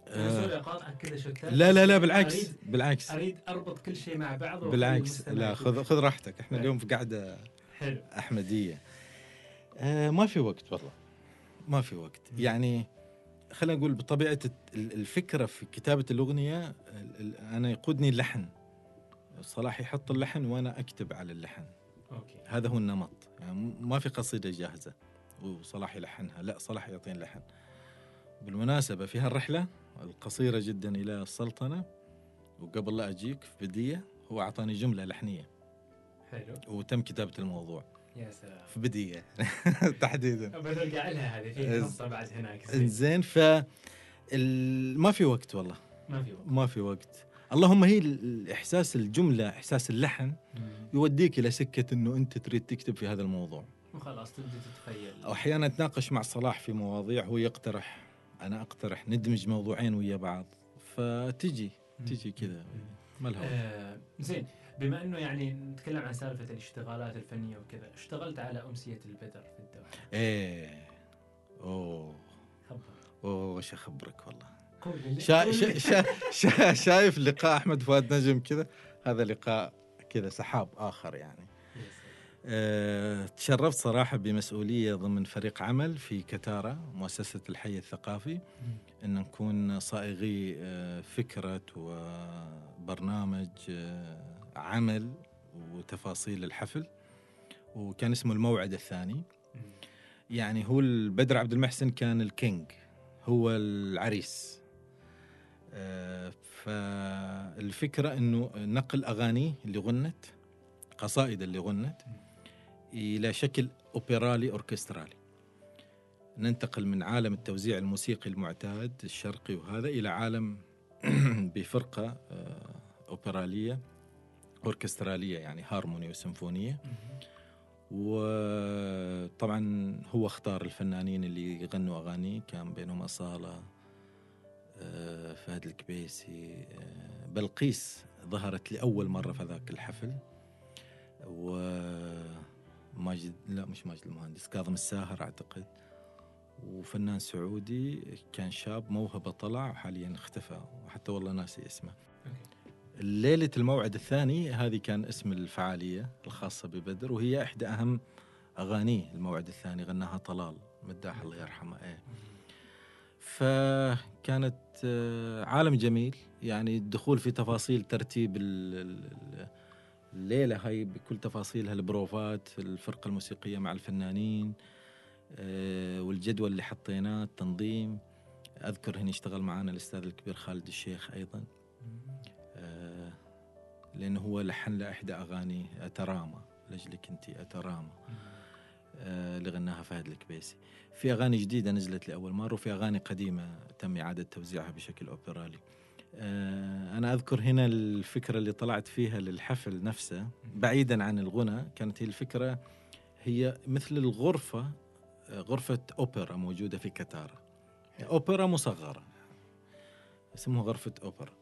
آه، كذا لا لا لا بالعكس اريد بالعكس. أريد أربط كل شيء مع بعض بالعكس. لا. خذ خذ راحتك. إحنا اليوم في قعده حلو. أحمدية. آه ما في وقت والله. ما في وقت. يعني خلينا نقول بطبيعة ال- الفكرة في كتابة الأغنية ال- ال- أنا يقودني اللحن. صلاح يحط اللحن وأنا أكتب على اللحن. أوكي. هذا هو النمط. يعني ما في قصيدة جاهزة. وصلاح يلحنها. لا صلاح يعطيني لحن بالمناسبة في هالرحلة القصيرة جدا إلى السلطنة وقبل لا أجيك في بدية هو أعطاني جملة لحنية. حلو. وتم كتابة الموضوع. يا سلام. في بدية. تحديدا. بنرجع لها هذه في قصه بعد هناك. زين. ف ما في وقت والله. ما في وقت. ما في وقت. اللهم هي ال- الإحساس الجملة إحساس اللحن يوديك إلى سكة إنه أنت تريد تكتب في هذا الموضوع. وخلاص تبدأ تتخيل. أو أحيانا اتناقش مع صلاح في مواضيع هو يقترح. أنا أقترح ندمج موضوعين ويا بعض. فتجي تجي كذا. ما لها وقت. آه زين. بما إنه يعني نتكلم عن سالفة الاشتغالات الفنية وكذا اشتغلت على أمسية البدر في الدوحه إيه. أوه. خبر. أوه وش اخبرك والله. شا شا شا شا شايف لقاء أحمد فؤاد نجم كذا؟ هذا لقاء كذا سحاب آخر يعني. أه تشرفت صراحة بمسؤولية ضمن فريق عمل في كتاره مؤسسة الحي الثقافي إن نكون صائغي آه، فكرة وبرنامج آه، عمل وتفاصيل الحفل وكان اسمه الموعد الثاني. يعني هو البدر عبد المحسن كان الكينج هو العريس. آه، فالفكرة أنه نقل أغانيه اللي غنت قصائد اللي غنت. إلى شكل أوبرالي أوركسترالي. ننتقل من عالم التوزيع الموسيقي المعتاد الشرقي وهذا إلى عالم بفرقة آه، أوبرالية أوركسترالية يعني هارموني وسيمفونية. وطبعا هو اختار الفنانين اللي يغنوا أغاني كان بينهم أصالة آه، فهد الكبيسي آه، بلقيس ظهرت لأول مرة في ذاك الحفل. وماجد لا مش ماجد المهندس كاظم الساهر أعتقد. وفنان سعودي كان شاب موهبة طلع وحاليا اختفى. وحتى والله ناسي اسمه. ليلة الموعد الثاني هذه كان اسم الفعالية الخاصة ببدر وهي إحدى أهم أغانيه الموعد الثاني غناها طلال مداح الله يرحمه إيه. فكانت آه، عالم جميل. يعني الدخول في تفاصيل ترتيب ال- ال- الليلة هاي بكل تفاصيلها البروفات الفرقة الموسيقية مع الفنانين آه، والجدول اللي حطيناه التنظيم. أذكر هنا اشتغل معنا الأستاذ الكبير خالد الشيخ أيضا. آه، لأنه هو لحن لإحدى أغاني أتراما لأجلك أنت أتراما. آه، اللي غناها فهد الكبيسي. في أغاني جديدة نزلت لأول مرة وفي أغاني قديمة تم إعادة توزيعها بشكل أوبرالي. أنا أذكر هنا الفكرة اللي طلعت فيها للحفل نفسه بعيدا عن الغنى كانت هي الفكرة هي مثل الغرفة آه، غرفة أوبرا موجودة في كتارة أوبرا مصغرة اسمها غرفة أوبرا.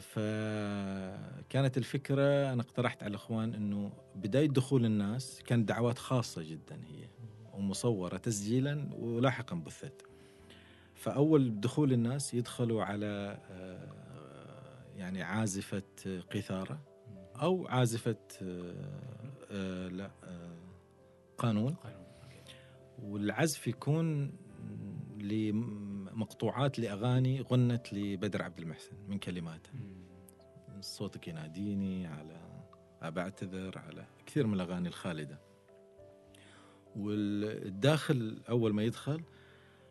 فكانت الفكرة أنا اقترحت على الأخوان أنه بداية دخول الناس كانت دعوات خاصة جدا هي ومصورة تسجيلا ولاحقا بثت فأول دخول الناس يدخلوا على آه، يعني عازفة قيثارة أو عازفة آه، آه، لا قانون. والعزف يكون لمقطوعات لأغاني غنت لبدر عبد المحسن من كلماته. صوتك يناديني على بعتذر على كثير من الأغاني الخالدة والداخل أول ما يدخل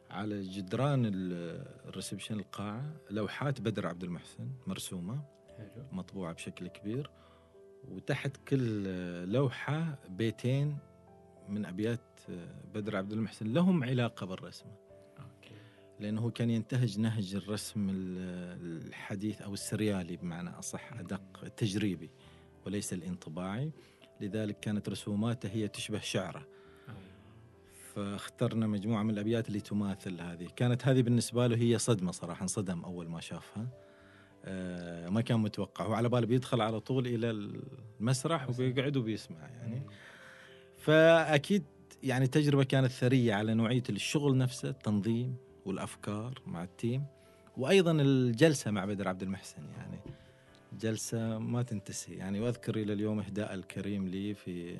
على جدران ال- الريسبشن القاعة لوحات بدر عبد المحسن مرسومة حلو. مطبوعة بشكل كبير وتحت كل لوحة بيتين من أبيات بدر عبد المحسن لهم علاقة بالرسم أوكي. لأنه كان ينتهج نهج الرسم ال- الحديث أو السريالي بمعنى أصح أدق التجريبي وليس الانطباعي. لذلك كانت رسوماته هي تشبه شعره. فاخترنا مجموعة من الأبيات اللي تماثل هذه. كانت هذه بالنسبة له هي صدمة صراحة انصدم أول ما شافها. آه، ما كان متوقع. هو على باله بيدخل على طول إلى المسرح وبيقعد وبيسمع يعني. فأكيد يعني تجربة كانت ثرية على نوعية الشغل نفسه التنظيم والأفكار مع التيم وأيضا الجلسة مع بدر عبد المحسن يعني. جلسة ما تنتسي يعني. وأذكر إلى اليوم إهداء الكريم لي في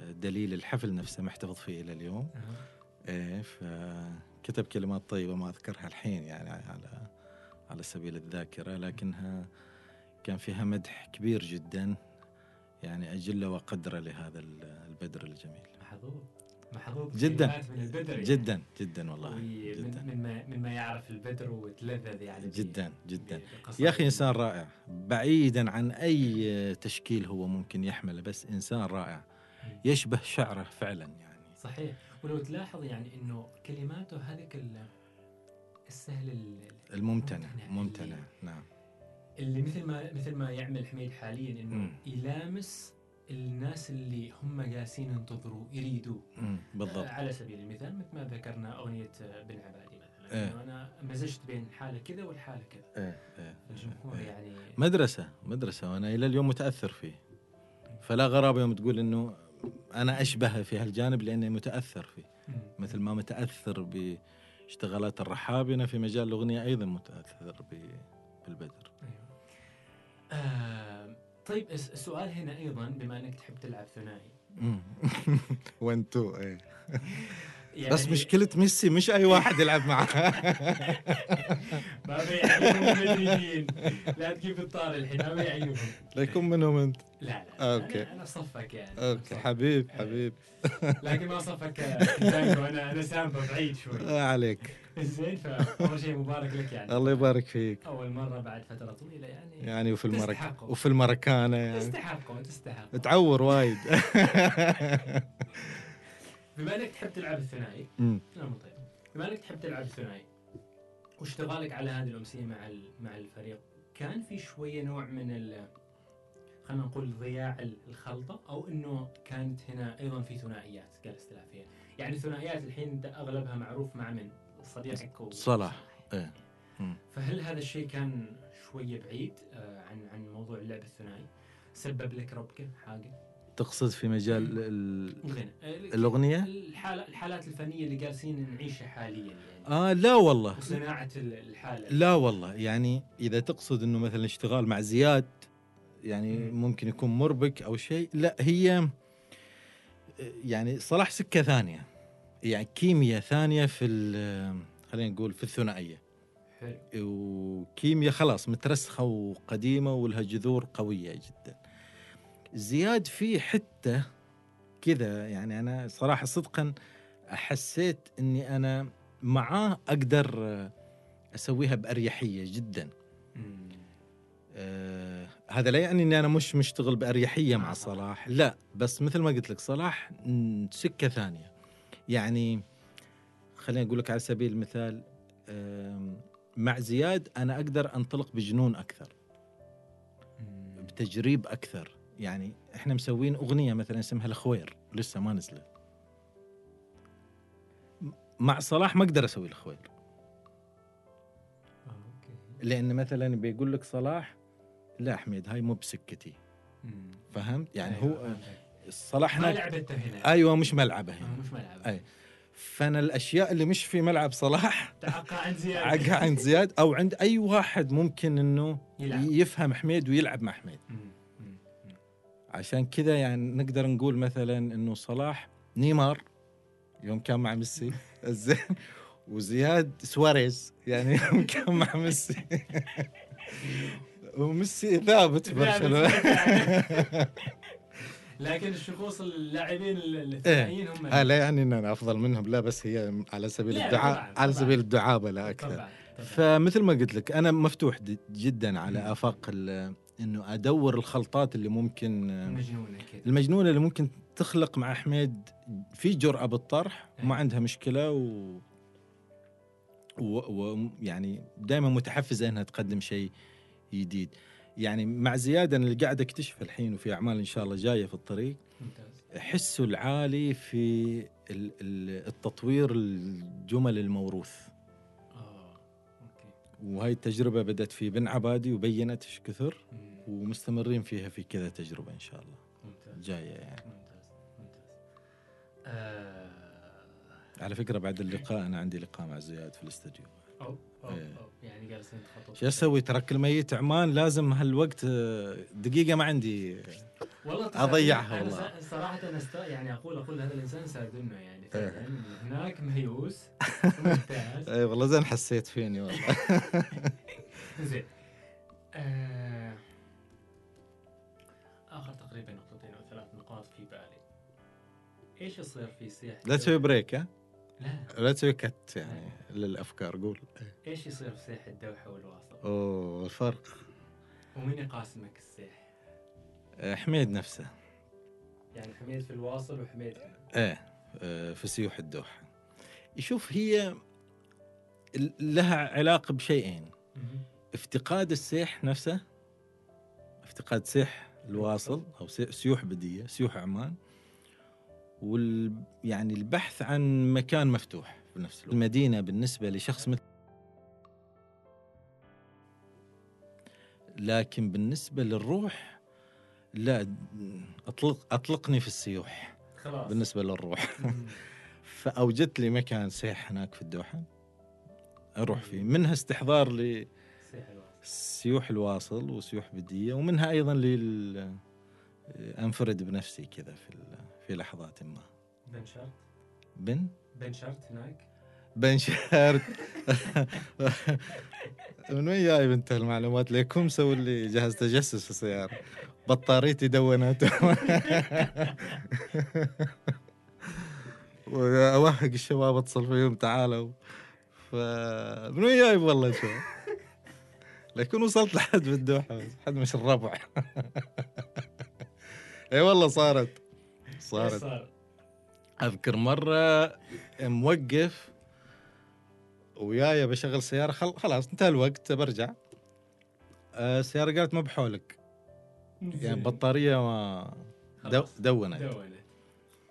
دليل الحفل نفسه محتفظ فيه إلى اليوم. أها. إيه فكان كتب كلمات طيبة ما أذكرها الحين يعني على على سبيل الذاكرة لكنها كان فيها مدح كبير جدا يعني اجله وقدره لهذا ال- البدر الجميل. محظوظ. محظوظ. جدا. من البدر يعني. جدا جدا والله. جدا. مما مما يعرف البدر وتلذذ يعني جدا جدا. يا أخي إنسان رائع. بعيدا عن أي تشكيل هو ممكن يحمله بس إنسان رائع. يشبه شعره فعلا يعني صحيح ولو تلاحظ يعني إنه كلماته هذيك ال- السهل ال- الممتنع ممتنع. نعم اللي مثل ما مثل ما يعمل حميد حاليا إنه مم. يلامس الناس اللي هم جالسين ينتظروا يريدوا مم، بالضبط آه، على سبيل المثال مثل ما ذكرنا أغنية بن عبادي مثلا إيه. إنه أنا مزجت بين حالة كذا والحالة كذا إيه، إيه. الجمهور إيه. يعني مدرسة مدرسة وأنا إلى اليوم متأثر فيه فلا غرابة يوم تقول إنه أنا أشبهه في هالجانب لأني متأثر فيه. مثل ما متأثر باشتغالات الرحابنة أنا في مجال الأغنية أيضا متأثر ب- بالبدر أيوة. آه طيب الس- السؤال هنا أيضا بما أنك تحب تلعب ثنائي one two إيه. يعني بس مشكلة ميسي مش أي واحد يلعب معه ما بيعيبهم المدريدين لا تجيب الطار الحين ما بيعيبهم لا يكون منهم أنت. لا لا okay. أنا, أنا صفك يعني. okay. صفك. حبيب حبيب. لكن ما صفك أنا أنا سامبا بعيد شوي. آه عليك. زين فأول شيء مبارك لك يعني. الله يبارك فيك. أول مرة بعد فترة طويلة يعني. يعني وفي المرك. وفي المركانة يعني. تستحقوا تستحقوا. تعور وايد. بما انك تحب تلعب الثنائي مو طيب. بما انك تحب تلعب الثنائي واشتغالك على هذه الأمسية مع مع الفريق؟ كان في شوية نوع من ال خلينا نقول ضياع ال- الخلطة أو إنه كانت هنا أيضا في ثنائيات جالس تلعب فيها يعني الثنائيات الحين أغلبها معروف مع من؟ صديقك و- صلاح. مم. فهل هذا الشيء كان شوية بعيد آه، عن عن موضوع اللعب الثنائي؟ سبب لك ربكه حاجة؟ تقصد في مجال ال- الغنى آه، الأغنية؟ الحالة الحالات الفنية اللي جالسين نعيشها حاليا يعني. آه لا والله. وصناعة ال- الحالة. لا والله. يعني إذا تقصد إنه مثلا اشتغال مع زياد يعني مم. ممكن يكون مربك أو شيء لا هي يعني صلاح سكة ثانية. يعني كيمياء ثانية في ال- خلينا نقول في الثنائية. حلو. وكيمياء خلاص مترسخة وقديمة ولها جذور قوية جدا. زياد في حتة كذا يعني أنا صراحة صدقا حسيت إني أنا معاه أقدر أسويها بأريحية جدا مم. آه هذا لا يعني إني أنا مش مشتغل بأريحية مع مع صلاح. لا بس مثل ما قلت لك صلاح مم، سكة ثانية يعني خليني أقول لك على سبيل المثال آم، مع زياد أنا أقدر أنطلق بجنون أكثر مم. بتجريب أكثر يعني إحنا مسوين أغنية مثلا اسمها الخوير لسه ما نزلت مع صلاح ما أقدر أسوي الخوير آه، لأن مثلا بيقول لك صلاح لا حميد هاي مو بسكتي. فهمت يعني أيوة، هو. صلاح هنا أيوه مش ملعبة آه، هنا مش ملعب أي. فأنا الأشياء اللي مش في ملعب صلاح تعقى عن زيادة عقها عند زياد أو عند أي واحد ممكن إنه يلعب. يفهم حميد ويلعب مع حميد. مم. عشان كذا يعني نقدر نقول مثلا إنه صلاح نيمار يوم كان مع ميسي. زين. وزياد سواريز يعني يوم كان مع ميسي. وميسي ثابت في برشلونة. لكن الشخوص اللاعبين ال- الثنائيين هم آه لا يعني إن أنا أفضل منهم. لا بس هي على سبيل الدعابة على. سبيل الدعابة لا أكثر. طبعا. طبعا فمثل ما قلت لك أنا مفتوح جدا على. آفاق ال- إنه أدور الخلطات اللي ممكن مجنونه كذا. المجنونة اللي ممكن تخلق مع حميد في جرأة بالطرح وما إيه. عندها مشكلة و ويعني دائما متحفزة إنها تقدم شيء جديد. يعني مع زيادة أنا اللي قاعد اكتشف الحين وفي أعمال إن شاء الله جاية في الطريق ممتاز. حسه العالي في ال- ال- التطوير الجمل الموروث. وهاي التجربة بدأت في بن عبادي وبينت إيش كثر. ومستمرين فيها في كذا تجربة إن شاء الله. ممتاز. جاية يعني. ممتاز. ممتاز. آه، على فكرة بعد اللقاء أنا عندي لقاء مع زياد في الاستديو. أو أو إيه. أو. يعني جالسين تخطط شو أسوي؟ ترك الميت عمان لازم هالوقت آه، دقيقة ما عندي. والله أضيعها أنا والله. صراحة أنا است... يعني أقول أقول هذا الإنسان سادنا يعني. إيه. هناك مهيوس ممتاز. اي والله زين حسيت فيني والله. زين. آه... آخر تقريبا نقطتين أو ثلاث نقاط في بالي. إيش يصير في سياحة لا تسوي بريك ها؟ لا. لا تسوي كت يعني للأفكار قول. إيش يصير في سياحة الدوحة والواصل أوه الفرق. ومين يقاسمك السيح آه، حميد نفسه يعني حميد في الواصل وحميد إيه آه، في سيوح الدوحة. يشوف هي لها علاقة بشيئين. افتقاد السيح نفسه افتقاد سيح الواصل أو سي- سيوح بدية سيوح عمان وال يعني البحث عن مكان مفتوح في نفس الوقت. المدينة بالنسبة لشخص مثل لكن بالنسبة للروح لا أطلق أطلقني في السيوح خلاص. بالنسبة للروح. فأوجدت لي مكان سيح هناك في الدوحة أروح فيه. منها استحضار الواصل. سيوح الواصل وسيوح بدية ومنها أيضا لل أنفرد بنفسي كذا في في لحظات ما. بن شرط. بن؟ بن شرط هناك. بن شهر من وين جايب أنت المعلومات؟ ليكم مسوي لي جهاز تجسس في السيارة. بطاريتي دونت وأوهق الشباب اتصل فيهم تعالوا. ف من وين جايب والله شو؟ لكن وصلت لحد في الدوحة بس حد مش الربع. إي والله صارت. صارت. صار؟ أذكر مرة موقف وياي بشغل سيارة خل... خلاص انتهى الوقت برجع. آه، السيارة قالت ما بحولك. يعني. بطارية ما دو... don't don't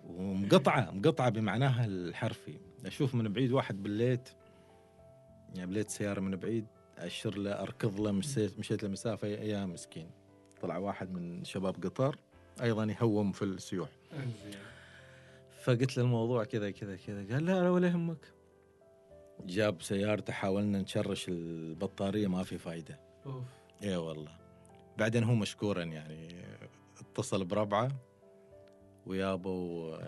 ومقطعة مقطعة بمعناها الحرفي. أشوف من بعيد واحد بال light يعني ب light سيارة من بعيد أشر له أركض له مشيت مشيت له مسافه يا مسكين. طلع واحد من شباب قطر أيضا يهوم في السيوح. فقلت له الموضوع كذا كذا كذا. قال لا لا ولا يهمك. جاب سيارته حاولنا نشرش البطارية ما في فايدة. أوف. اي والله. بعدين هو مشكورا يعني. اتصل بربعة ويابوا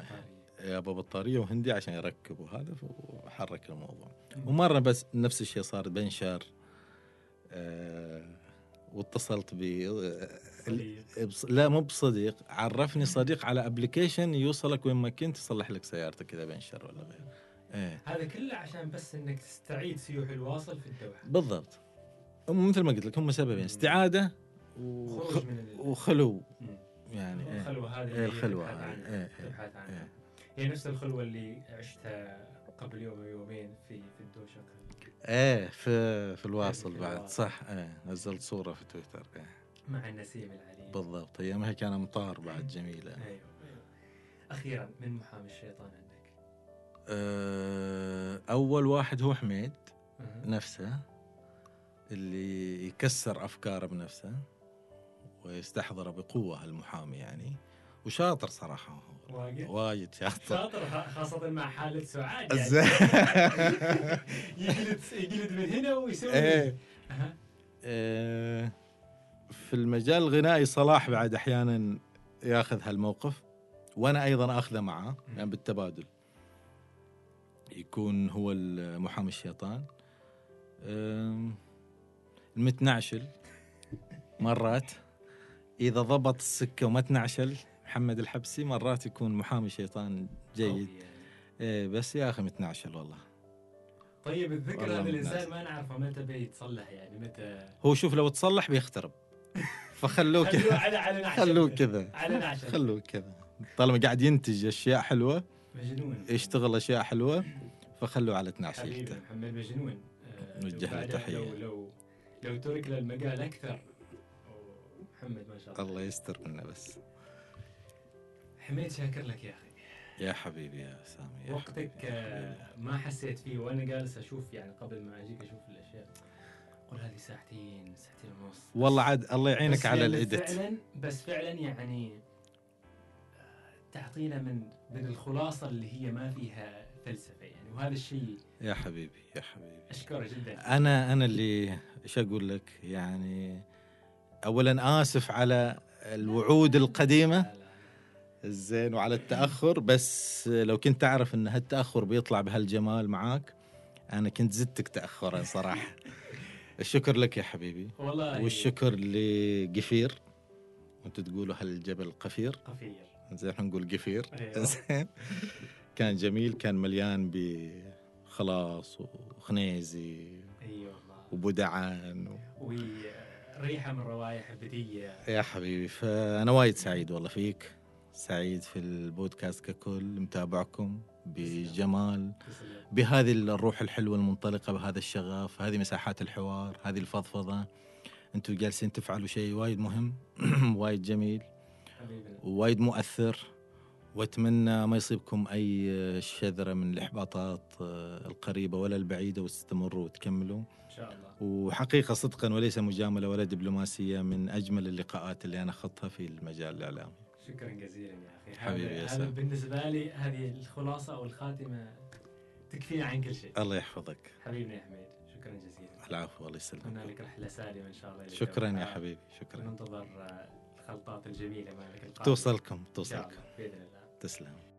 يابا بطارية وهندي عشان يركبوا هذا وحرك الموضوع. ومرة بس نفس الشيء صار بنشر آه واتصلت ب لا مو بصديق عرفني صديق على ابلكيشن يوصلك وين ما كنت يصلح لك سيارتك كذا بنشر ولا غيره إيه. هذا كله عشان بس إنك تستعيد سيوح الواصل في الدوحة. بالضبط. مثل ما قلت لك هم سببين استعادة وخ... وخلو. يعني إيه. الخلوة هذه إيه تبحث هذه. إيه، إيه، عنها إيه. هي نفس الخلوة اللي عشتها قبل يوم أو يومين في في الدوشه إيه في في الواصل في بعد الواصل. صح إيه نزلت صورة في تويتر إيه. مع النسيم العليم بالضبط أيامها كان امطار بعد جميلة أيوه أيوه أخيرا من محامي الشيطان عندك؟ أه أول واحد هو حميد. نفسه اللي يكسر أفكاره بنفسه ويستحضره بقوة المحامي يعني وشاطر صراحة. هو واجد وايد شاطر شاطر خاصة مع حالة سعاد يعني. يقلد يقلد من هنا ويسوي إيه. آه، في المجال الغنائي صلاح بعد أحيانا ياخذ هالموقف وأنا أيضا أخذه معاه يعني بالتبادل. يكون هو المحامي الشيطان. المتنعشل مرات. إذا ضبط السكة وما تنعشل محمد الحبسي مرات يكون محامي شيطان جيد. إيه بس يا أخي متنعشل والله. طيب الذكر هذا الإنسان. ما نعرفه متى بيتصلح يعني؟ متى؟ هو شوف لو تصلح بيخترب. فخلوه خلوه كذا خلوه كذا. خلوه كذا. طالما قاعد ينتج أشياء حلوة مجنون. يشتغل أشياء حلوة فخلوه على حبيبي تنعشيلته محمد مجنون. آه، نوجه له تحية. لو لو لو ترك له المجال أكثر محمد ما شاء الله. الله يستر منا بس. حميد شاكر لك يا أخي. يا حبيبي يا سامي يا وقتك حبيبي، يا آه، حبيبي. ما حسيت فيه وأنا جالس أشوف يعني قبل ما أجيك أشوف الأشياء. أقول هذه ساعتين ساعتين ونص. والله عاد الله يعينك على الإيديت. فعلا بس فعلا يعني آه، تعطينا من من الخلاصة اللي هي ما فيها فلسفة يعني. وهذا الشيء يا حبيبي يا حبيبي. اشكره جدا. أنا أنا اللي إيش أقول لك؟ يعني اولا آسف على الوعود القديمة. زين وعلى التأخر بس لو كنت اعرف إن هالتأخر بيطلع بهالجمال معاك أنا كنت زدتك تاخرا صراحة. الشكر لك يا حبيبي. والله. والشكر لقفير. وأنتم تقولوا هالجبل قفير. قفير. زين نقول قفير. أيوة. زين. كان جميل كان مليان بخلاص وخنيزي اي والله. وبدعان و... وريحه من روائح بديه يا حبيبي فأنا وايد سعيد والله فيك. سعيد في البودكاست ككل متابعكم بجمال بهذه الروح الحلوة المنطلقة بهذا الشغف هذه مساحات الحوار هذه الفضفضة. أنتم جالسين تفعلوا شيء وايد مهم وايد جميل وايد مؤثر. وأتمنى ما يصيبكم أي شذرة من الإحباطات آه، القريبة ولا البعيدة وتستمروا وتكملوا. إن شاء الله. وحقيقة صدقا وليس مجاملة ولا دبلوماسية من أجمل اللقاءات اللي أنا أخذتها في المجال الإعلامي. شكرا جزيلا يا أخي. حبيبي يا هذا سام. بالنسبة لي هذه الخلاصة أو الخاتمة تكفينا عن كل شيء. الله يحفظك. حبيبنا يا حميد شكرا جزيلا. العفو الله يسلمك. لك رحلة سالمة إن شاء الله شكرا يا. حبيبي شكرا. وننتظر آه، الخلطات الجميلة مالك القادمة. توصلكم إن توصلكم بإذن الله. تسلم.